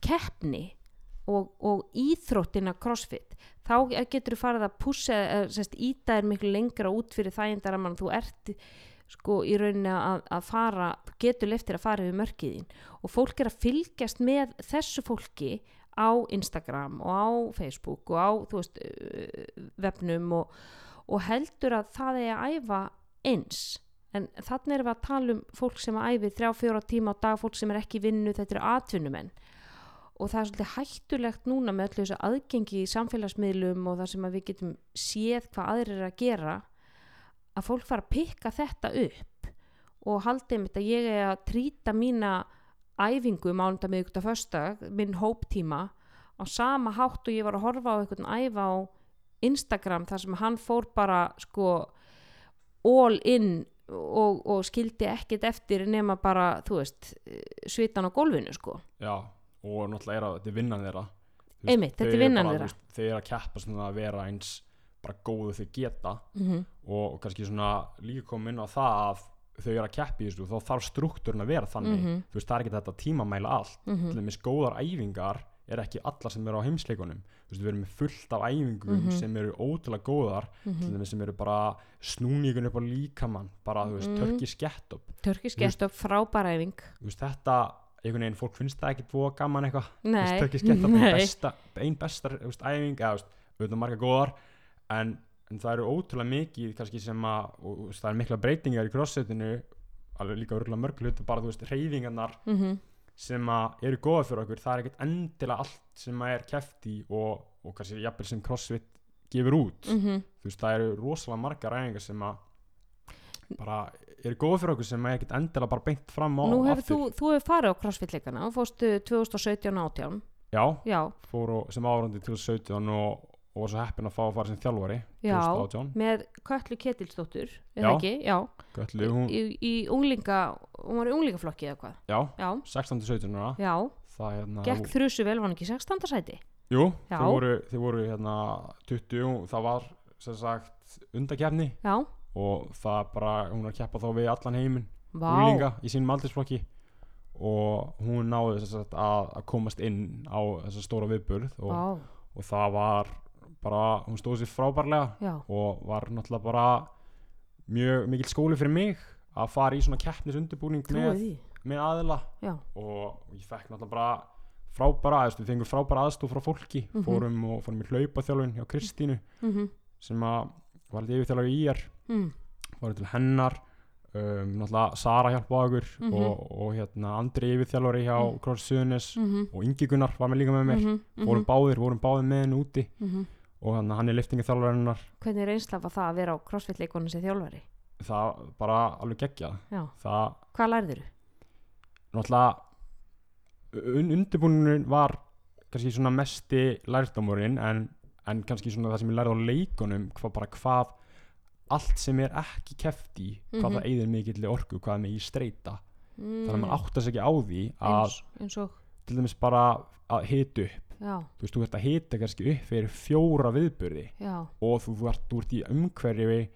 Speaker 1: keppni og, og íþróttina crossfit þá getur þú farið að sérst íta er miklu lengra út fyrir þægindar að mann þú ert sko í rauninni að, að fara getur leftir að fara yfir mörkiðin og fólk er að fylgjast með þessu fólki á Instagram og á Facebook og á veist uh, vefnum og, og heldur að það er að æfa eins. En þannig erum við að tala um fólk sem að æfi þrjá fjóra tíma á dag, fólk sem er ekki vinnu þetta eru atvinnumenn og það er svolítið hættulegt núna með öllu þessu aðgengi í samfélagsmiðlum og það sem við getum séð hvað aðrir er að gera að fólk fara að pikka þetta upp og haldið mitt að ég er að trýta mína æfingu mánunda miðugt að föstag, minn hóptíma á sama hátt og ég var að horfa á einhvern æfa á Instagram þar sem hann fór bara sko all in og, og skildi ekkit eftir nema bara, þú veist svitan á gólfinu sko.
Speaker 2: Já, og náttúrulega er að þetta er vinnan þeirra
Speaker 1: Einmitt, þetta er vinnan þeirra.
Speaker 2: þau eru að keppa svona að vera eins bara góðu þau geta
Speaker 1: mm -hmm.
Speaker 2: og kannski svona líka komin á það að þau eru að keppa í þessu þá þarf struktúrin að vera þannig
Speaker 1: Mhm.
Speaker 2: þú veist það er ekki þetta tímamæla allt til dæmis góðar æfingar er ekki allar sem eru á heimsleikunum þú veist við erum með fullt af æfingum
Speaker 1: Mhm.
Speaker 2: sem eru ótrúlega góðar til dæmis sem eru bara snúningun upp á líkamann bara þú veist
Speaker 1: Mhm.
Speaker 2: törki skett upp
Speaker 1: Törkisk
Speaker 2: Þú veist-
Speaker 1: gest upp frábæra æfing
Speaker 2: þú veist þetta einhvern veginn fólk finnst það ekki búa gaman eitthvað. Veist, törki skett upp ein
Speaker 1: nei.
Speaker 2: besta, ein besta þú veist, æfing eða veist auðvitað marga góðar en, en það eru ótrúlega mikið kannski sem að og, veist, það er mikla breytingar í crossfitinu alveg líka örgulega mörg hluti bara þú veist reyfingarnar
Speaker 1: mm
Speaker 2: sem að eru góða fyrir okkur. Það er ekkert endilega allt sem að er keft í og, og kannski jafnvel sem crossfit gefur út.
Speaker 1: -hmm.
Speaker 2: þú veist það eru rosalega margar ræðingar sem að bara eru góða fyrir okkur sem er ekkert endilega bara beint fram á
Speaker 1: Nú hefur
Speaker 2: aftur.
Speaker 1: þú, þú hefur farið á crossfit-leikana og fórstu 2017-18
Speaker 2: já,
Speaker 1: Já,
Speaker 2: fór og, sem árandi 2017 og, og var svo heppin að fá að fara sem þjálfari
Speaker 1: já,
Speaker 2: 2018
Speaker 1: með Kötlu Ketilsdóttur er
Speaker 2: Já.
Speaker 1: ekki? Já,
Speaker 2: Göllu, hún,
Speaker 1: í, í unglinga hún var í unglingaflokki eða hvað?
Speaker 2: Já,
Speaker 1: Já,
Speaker 2: 16-17 ára
Speaker 1: já,
Speaker 2: það hérna
Speaker 1: gekk þrjusu vel var hann ekki 16. sæti?
Speaker 2: Jú,
Speaker 1: Já.
Speaker 2: þið voru, þið voru hérna 20, það var sem sagt undakefni
Speaker 1: Já,
Speaker 2: og það bara, hún er að keppa þá við allan heiminn
Speaker 1: vá,
Speaker 2: úlinga í sínum aldursflokki. Og hún náði sagt, að, að komast inn á þessa stóra viðburð og, og það var bara, hún stóð sér frábærlega
Speaker 1: já,
Speaker 2: og var náttúrulega bara mjög mikil skóli fyrir mig að fara í svona keppnisundirbúning
Speaker 1: trúið
Speaker 2: með, með aðila.
Speaker 1: Já,
Speaker 2: og ég fekk náttúrulega bara frábæra, veist, við fengum frábæra aðstof frá fólki.
Speaker 1: Mhm.
Speaker 2: fórum og fórum í hlaupaþjálfun hjá Kristínu
Speaker 1: mm
Speaker 2: sem að var alltaf yfirþjálfur í IR
Speaker 1: mm.
Speaker 2: fórum til hennar um, náttúrulega Sara hjálpaði okkur
Speaker 1: Mhm.
Speaker 2: og, og hérna Andri yfirþjálfari hjá
Speaker 1: Mm.
Speaker 2: mm. Kross Suðunis
Speaker 1: Mm
Speaker 2: og Ingi Gunnar var með líka með mér
Speaker 1: -hmm.
Speaker 2: fórum báðir, vorum báðir með henni úti
Speaker 1: -hmm.
Speaker 2: og hann, hann er liftingaþjálfari hennar
Speaker 1: Hvernig er einslafa það að vera á crossfit-leikunum sem þjálfari?
Speaker 2: það bara alveg geggjað það
Speaker 1: hvað lærður þú?
Speaker 2: náttúrulega un, undirbúningur var kannski svona mesti lærdómurinn en, en kannski svona það sem ég lærði á leikunum hvað bara hvað allt sem er ekki keft í hvað
Speaker 1: Mhm.
Speaker 2: það eigðir mikill orku, hvað er mikið streyta
Speaker 1: Mm.
Speaker 2: þannig að maður áttast ekki á því að
Speaker 1: eins, eins
Speaker 2: til dæmis bara að hita upp.
Speaker 1: Já,
Speaker 2: þú veist, þú ert að hita kannski upp fyrir fjóra viðburði
Speaker 1: já,
Speaker 2: og þú, ert, þú ert í umhverfi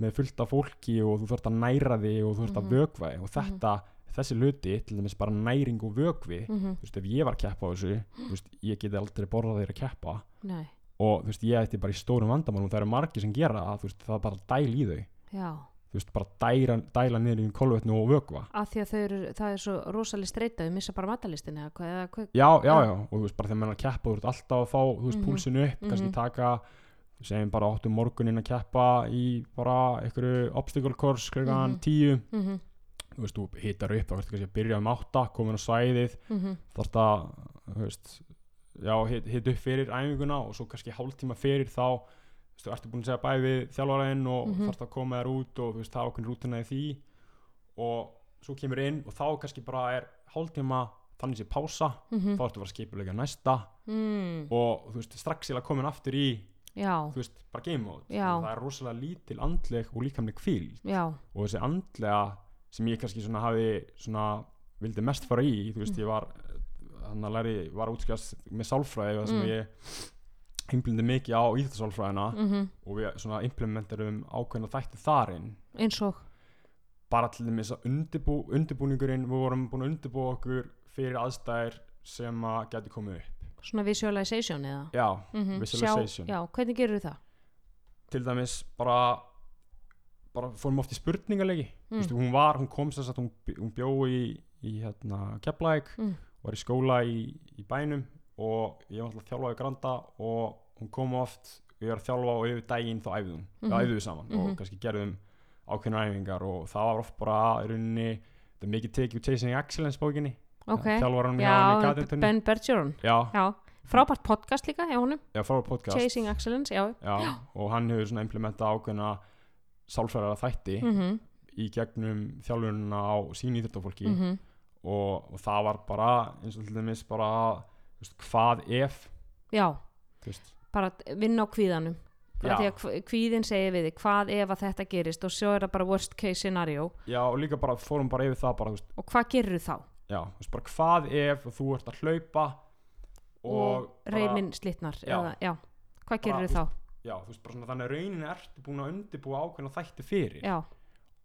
Speaker 2: með fullt af fólki og þú þarft að næra þig og þú
Speaker 1: Mhm.
Speaker 2: að vökva þig. Og þetta, þessi hluti, til dæmis bara næring og vökvi
Speaker 1: mm
Speaker 2: þú veist, ef ég var að keppa á þessu þú veist, ég geti aldrei borðað þeir að keppa.
Speaker 1: Nei,
Speaker 2: og þú veist, ég ætti bara í stórum vandamálum það eru margir sem gera þú veist, það bara að dæla í þau
Speaker 1: já
Speaker 2: þú veist, bara dæla, dæla niður í kolvetnu og vökva
Speaker 1: að því að eru, það er svo rosalega streyta þau missa bara matalistin eða hvað, eða hvað
Speaker 2: já, já,
Speaker 1: Já.
Speaker 2: og þú veist, bara þegar maður er að keppa þú ert alltaf að fá, þú veist,
Speaker 1: Mhm.
Speaker 2: púlsinu upp kannski
Speaker 1: Mhm.
Speaker 2: taka, segjum bara áttu morgunin að keppa í bara einhverju obstacle course klukkan
Speaker 1: Mhm.
Speaker 2: tíu
Speaker 1: mm
Speaker 2: þú veist, þú hittar upp þá kannski að byrja um átta, komin á svæðið
Speaker 1: mhm,
Speaker 2: að já, hit, hit upp fyrir æfinguna og svo kannski hálftíma fyrir þá þú ertu búin að segja bæði við þjálfaraðinn og
Speaker 1: Mhm.
Speaker 2: þarft að koma þér út og veist, það er okkur rútina í því. Og svo kemur inn og þá kannski bara er hálftíma þannig sé pása,
Speaker 1: mhm,
Speaker 2: þá ertu að að skipulega næsta
Speaker 1: mm,
Speaker 2: og þú veist, strax ég komin aftur í
Speaker 1: já,
Speaker 2: þú veist, bara game mode. Það er rosalega lítil andleg og líkamleg kvíld
Speaker 1: já,
Speaker 2: og þessi andlega sem ég kannski svona hafi svona vildi mest fara í þú veist
Speaker 1: Mm.
Speaker 2: ég var hann að læri var útskjast með sálfræði og það sem
Speaker 1: Mm.
Speaker 2: ég implindi mikið á íþjóðsálfræðina
Speaker 1: mhm,
Speaker 2: og við svona implementerum ákveðna þætti þarinn
Speaker 1: eins og
Speaker 2: bara til dæmis að undirbú, undirbúningurinn við vorum búin að undirbúa okkur fyrir aðstæðir sem að geti komið upp
Speaker 1: svona visualization eða
Speaker 2: já,
Speaker 1: mhm,
Speaker 2: Visualization.
Speaker 1: sjá, já, hvernig gerur það?
Speaker 2: til dæmis bara bara fórum oft í spurningalegi
Speaker 1: Mm.
Speaker 2: mm. hún var, hún kom þess að hún, hún bjó í, í hérna, Keflæk
Speaker 1: Mm.
Speaker 2: Var í skóla í, í bænum og ég var alltaf þjálfaði granda og hún kom oft við erum að þjálfa og yfir daginn þá æfðum mm
Speaker 1: Mhm.
Speaker 2: -hmm. æfðum við saman
Speaker 1: Mhm.
Speaker 2: og kannski gerðum ákveðna æfingar og það var oft bara í rauninni þetta er mikið tekið úr Chasing Excellence bókinni.
Speaker 1: Ok,
Speaker 2: þjálfaran hjá
Speaker 1: já,
Speaker 2: henni Katrínu.
Speaker 1: Ben Bergeron.
Speaker 2: Já,
Speaker 1: já, frábært podcast líka hjá honum.
Speaker 2: Já, podcast.
Speaker 1: Chasing Excellence, já.
Speaker 2: Já, og hann hefur svona implementað ákveðna sálfræðara þætti
Speaker 1: mhm,
Speaker 2: í gegnum þjálfununa á sín íþjóttafólki
Speaker 1: mhm,
Speaker 2: og, og það var bara eins og til dæmis bara veist, hvað ef
Speaker 1: já. bara vinna á kvíðanum.
Speaker 2: Já.
Speaker 1: því að kvíðin segir við þig hvað ef að þetta gerist og svo er það bara worst case scenario.
Speaker 2: Já og líka bara fórum bara yfir það bara, veist,
Speaker 1: og hvað gerur þá?
Speaker 2: Já, veist, bara hvað ef þú ert að hlaupa og,
Speaker 1: og,
Speaker 2: bara,
Speaker 1: eða, já. hvað
Speaker 2: Bara,
Speaker 1: gerur
Speaker 2: þú
Speaker 1: þá?
Speaker 2: já, veist, bara svona þannig að rauninni ertu búin að undirbúa ákveðna þætti fyrir.
Speaker 1: Já,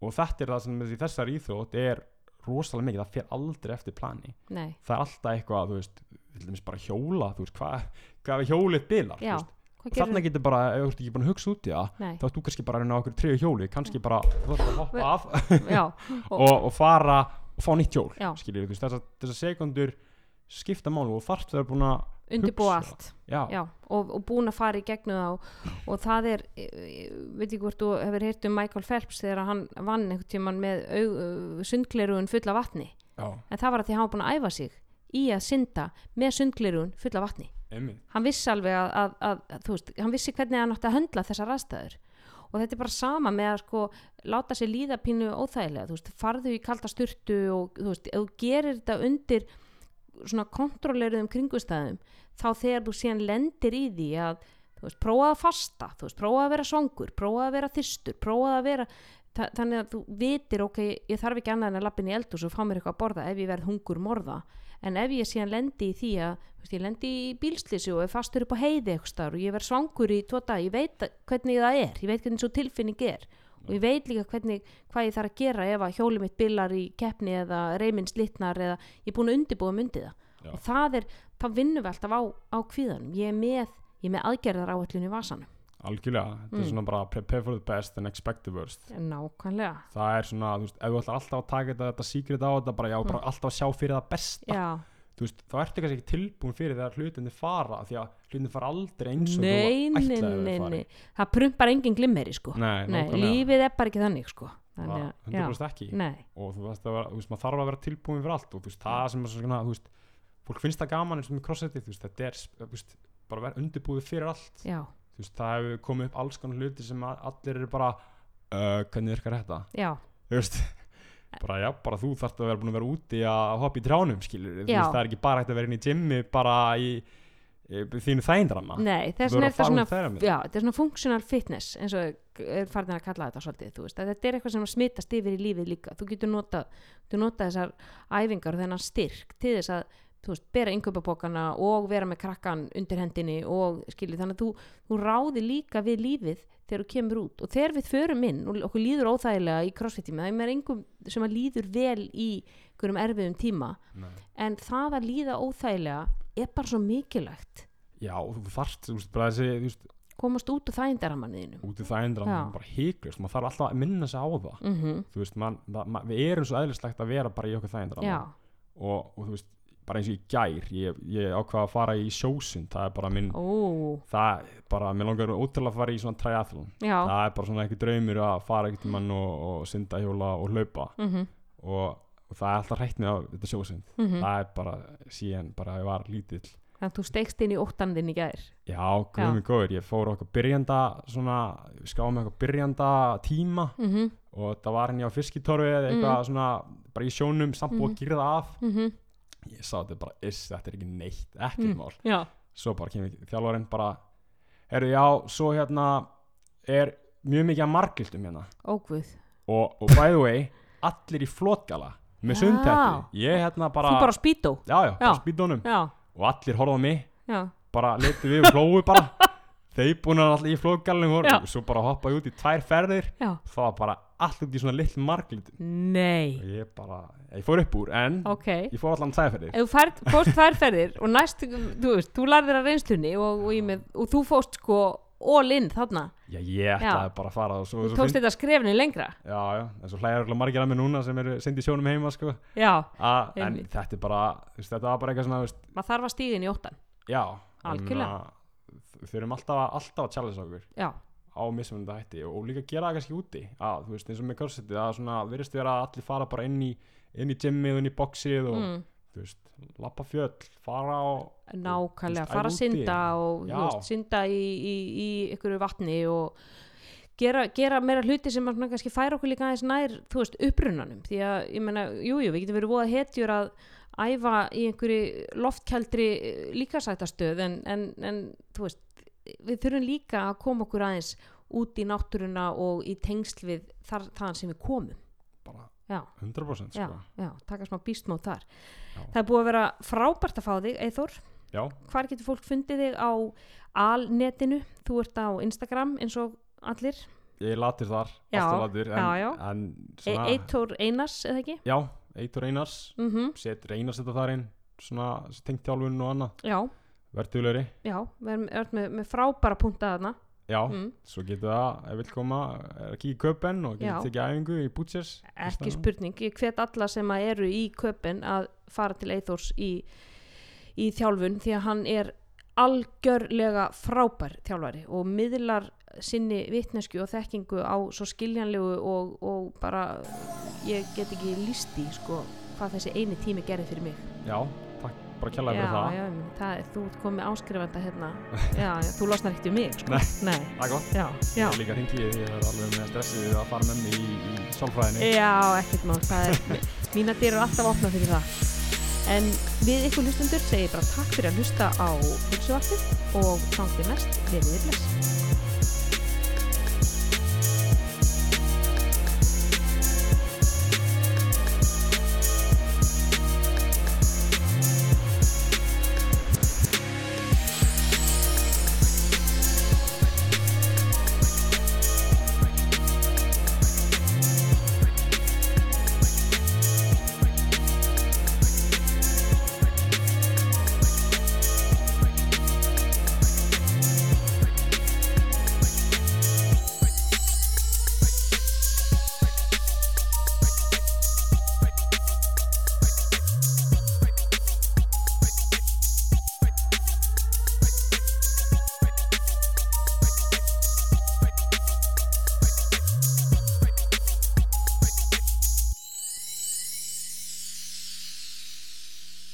Speaker 2: og þetta er það sem þessar íþrótt er rosalega mikið, það fer aldrei eftir plani.
Speaker 1: Nei,
Speaker 2: það er alltaf eitthvað, þú veist til dæmis bara hjóla, þú veist, hvað hvað ef hjólið bilar,
Speaker 1: Já,
Speaker 2: þú veist
Speaker 1: gerur
Speaker 2: getur bara, ef þú ert ekki búin að hugsa út í það þá ert þú kannski bara að reyna á okkur triðu hjóli kannski bara, þú ert að hoppa af.
Speaker 1: Já,
Speaker 2: og, og fara og fá nýtt hjól skiljið, þú veist, þessar, sekundur skipta málu og þarft þegar búin að
Speaker 1: undirbúa allt.
Speaker 2: Já,
Speaker 1: já, og, og búin að fara í gegnum það og, og það er, e, e, veit ekki hvort þú hefur heyrt um Michael Phelps þegar hann vann einhvern tímann með sundglerugun fulla vatni.
Speaker 2: Já,
Speaker 1: en það var að því hann var búin að æfa sig í að synda með sundglerugun fulla vatni.
Speaker 2: Einmitt.
Speaker 1: Hann vissi alveg að, að, að, þú veist, hann vissi hvernig hann átti að höndla þessar aðstæður. Og þetta er bara sama með að sko láta sér líða pínu óþægilega þú veist, farðu í kalda sturtu og þú veist, ef þú gerir þetta undir svona kontrolleruðum kringustæðum þá þegar þú síðan lendir í því að þú veist, prófaði að fasta þú veist, prófaði að vera songur, prófaði að vera þyrstur prófaði að vera þa þannig að þú vitir, ok, ég þarf ekki annað en að lappin í eldhús og fá mér eitthvað að borða ef ég verð hungur morða. En ef ég síðan lendi í því að þú veist, ég lendi í bílslýsi og er fastur upp á heiði eitthvað og ég verð svangur í tvo dag ég veit hvernig það er, ég veit hvernig svo tilfinning er og ég veit líka hvernig hvað ég þarf að gera ef að hjóli mitt bilar í keppni eða reyminn slitnar eða ég er búin að undirbúa myndið það. Og það er, það vinnum við alltaf á, á kvíðanum. Ég er með, ég er með aðgerðar áallinu í vasanum.
Speaker 2: Algjörlega, þetta
Speaker 1: Mm.
Speaker 2: er svona bara prepare for the best and expect the worst.
Speaker 1: Nákvæmlega.
Speaker 2: Það er svona, þú veist, ef þú ætlar alltaf að taka þetta, þetta secret á þetta, bara já, bara alltaf að sjá fyrir það besta,
Speaker 1: já,
Speaker 2: veist, þá ertu kannski ekki tilbúin fyrir þegar hlutinni fara, því að hlutinni fara aldrei eins og
Speaker 1: nei,
Speaker 2: þú
Speaker 1: nei,
Speaker 2: ætlaðir að
Speaker 1: nei,
Speaker 2: fari.
Speaker 1: nei. það prumpar engin glimmeri sko.
Speaker 2: Nei,
Speaker 1: nei, lífið er bara ekki þannig sko. Þannig að, já,
Speaker 2: 100% ekki.
Speaker 1: Nei,
Speaker 2: og þú veist, vera, þú veist, maður þarf að vera tilbúin fyrir allt og þú veist, það sem er svona, þú veist fólk finnst það gaman eins og með crossfitið, þú veist, þetta er þú veist, bara vera undirbúið fyrir allt.
Speaker 1: Já,
Speaker 2: þú veist, það hefur komið upp alls konar hluti sem allir eru bara uh, hvernig virkar þetta,
Speaker 1: já,
Speaker 2: þú veist bara já, bara þú þarft að vera búin að vera úti að hoppa í trjánum, skilur, þú veist, það er ekki bara hægt að vera inn í gymmi bara í, þínu þægindrama
Speaker 1: nei,
Speaker 2: þú verður
Speaker 1: er svona er svona functional fitness eins og er farin að kalla þetta svolítið þú veist, þetta er eitthvað sem smitast yfir í lífið líka. Þú getur notað, getur notað þessar æfingar og þennan styrk til þess að þú veist, bera yngöpabókana og vera með krakkan undir hendinni og skilji þannig að þú, þú ráði líka við lífið þegar þú kemur út og þegar við förum inn og okkur líður óþægilega í crossfit tíma það er engum sem að líður vel í einhverjum erfiðum tíma
Speaker 2: Nei.
Speaker 1: en það að líða óþægilega er bara svo mikilvægt
Speaker 2: já, þú þarft, þú veist, bara þessi
Speaker 1: komast út úr þægindaramanninu
Speaker 2: út þægindrama,
Speaker 1: Já.
Speaker 2: bara híklust maður þarf alltaf að minna sig á það
Speaker 1: mm -hmm.
Speaker 2: þú veist, man, ma, ma, við erum svo eðlislegt að vera bara í okkur þægindrama
Speaker 1: já,
Speaker 2: og, og þú veist, bara eins og í gær ég, ég ákvað að fara í sjósund það er bara minn,
Speaker 1: ó,
Speaker 2: það er bara mér langar ótrúlega að fara í svona triathlon.
Speaker 1: Já.
Speaker 2: Það er bara svona ekki draumur að fara ekkert mann og, og synda hjóla og hlaupa.
Speaker 1: Mm
Speaker 2: og, og það er alltaf hrætt á þetta sjósund.
Speaker 1: Mm
Speaker 2: það er bara síðan bara að ég var lítill.
Speaker 1: Þannig að þú stegst inn í óttan þinn í gær?
Speaker 2: Já, guðmi góður, ég fór eitthvað byrjanda svona, skáum með eitthvað byrjanda tíma.
Speaker 1: Mm -hmm.
Speaker 2: og það var henni á fiskitorfi eða eitthvað svona bara í sjónum samt
Speaker 1: Mhm.
Speaker 2: að gera það af.
Speaker 1: Mm
Speaker 2: ég sá þetta bara, is, þetta er ekki neitt ekkert
Speaker 1: Mm.
Speaker 2: mál,
Speaker 1: Já,
Speaker 2: svo bara kemur þjálfarinn bara, herru já svo hérna er mjög mikið að margildum hérna.
Speaker 1: Óguð
Speaker 2: og, og by the way, allir í flotgala með
Speaker 1: Já.
Speaker 2: sundhætti ég hérna bara,
Speaker 1: Þú bara spýtó?
Speaker 2: Já já, bara
Speaker 1: Já,
Speaker 2: og allir horfðu á mig,
Speaker 1: já,
Speaker 2: bara letu við og hlóðu bara. Þeir búin að allir í flotgalinu
Speaker 1: Já.
Speaker 2: og svo bara hoppaði út í tvær ferðir.
Speaker 1: Já.
Speaker 2: Það var bara allt út í svona lill margildum
Speaker 1: Nei,
Speaker 2: og ég bara, ég fór upp úr en
Speaker 1: ok.
Speaker 2: ég fór allan sæðferðir
Speaker 1: Ef þú færð, fórst tvær ferðir og næst, þú veist, þú lærðir að reynslunni og, og, með, og þú fórst sko all in þarna,
Speaker 2: já ég ætlaði bara að fara og svo,
Speaker 1: þú tókst þetta skrefni lengra.
Speaker 2: Já já, en svo hlæðir alveg margir að mig núna sem eru syndi sjónum heima sko.
Speaker 1: Já,
Speaker 2: A, en
Speaker 1: Einmitt.
Speaker 2: þetta er bara, veist, þetta var bara eitthvað svona
Speaker 1: maður þarf að stíga inn í óttan
Speaker 2: já
Speaker 1: Algjörlega.
Speaker 2: við þurfum alltaf, alltaf að challenge okkur.
Speaker 1: Já,
Speaker 2: á mismunandi hætti og, og líka gera það kannski úti að, þú veist, eins og með korsetti það svona, virðist vera að allir fara bara inn í inn í gymmið, inn í boxið og
Speaker 1: mm,
Speaker 2: þú veist, lappa fjöll, fara á
Speaker 1: nákvæmlega,
Speaker 2: veist,
Speaker 1: fara að synda og þú
Speaker 2: Já.
Speaker 1: veist, synda í, í, í ykkur vatni og gera, gera meira hluti sem mann kannski færa okkur líka aðeins nær, þú veist, upprunanum. Því að, ég meina, jújú, jú, við getum verið voða hetjur að æfa í einhverju loftkjaldri líkasættastöð en, en, en, þú veist við þurfum líka að koma okkur aðeins út í náttúruna og í tengsl við þar, þaðan sem við komum.
Speaker 2: Bara
Speaker 1: já,
Speaker 2: 100%
Speaker 1: já,
Speaker 2: sko.
Speaker 1: já, taka smá býstmót þar.
Speaker 2: Já.
Speaker 1: það er búið að vera frábært að fá þig, Eithor
Speaker 2: já,
Speaker 1: hvar getur fólk fundið þig á alnetinu, þú ert á Instagram eins og allir,
Speaker 2: ég latur þar
Speaker 1: Já,
Speaker 2: alltaf
Speaker 1: já, já.
Speaker 2: en
Speaker 1: e Eithor Einars eða ekki?
Speaker 2: já, Eitur Einars.
Speaker 1: Mm
Speaker 2: setur Einars þetta þar inn svona tengt þjálfun og annað.
Speaker 1: Já,
Speaker 2: verðulegri,
Speaker 1: já, við erum, erum með, með frábæra punta þarna.
Speaker 2: Já,
Speaker 1: mm.
Speaker 2: svo getur það ef vil koma, er að kíkja í köpen og getur tekið æfingu í Butchers
Speaker 1: ekki spurning, ég hvet alla sem eru í köpinn að fara til Eithors í, í þjálfun því að hann er algjörlega frábær þjálfari og miðlar sinni vitnesku og þekkingu á svo skiljanlegu og, og bara ég get ekki líst í sko, hvað þessi eini tími gerði fyrir mig.
Speaker 2: Já, bara kjallaði
Speaker 1: já,
Speaker 2: fyrir það
Speaker 1: já, meina, það er, þú ert komið áskrifanda hérna já, já, þú losnar ekkert um mig sko.
Speaker 2: Nei.
Speaker 1: Nei.
Speaker 2: það er gott,
Speaker 1: Já, já.
Speaker 2: ég er líka hringi ég er alveg með stressið við að fara með mig í, í sálfræðinni
Speaker 1: Já, ekkert mál, það er, mína dyr eru alltaf opnað fyrir það. En við ykkur hlustundur segir bara takk fyrir að hlusta á Hugsuvartið og þannig næst verið þið bless.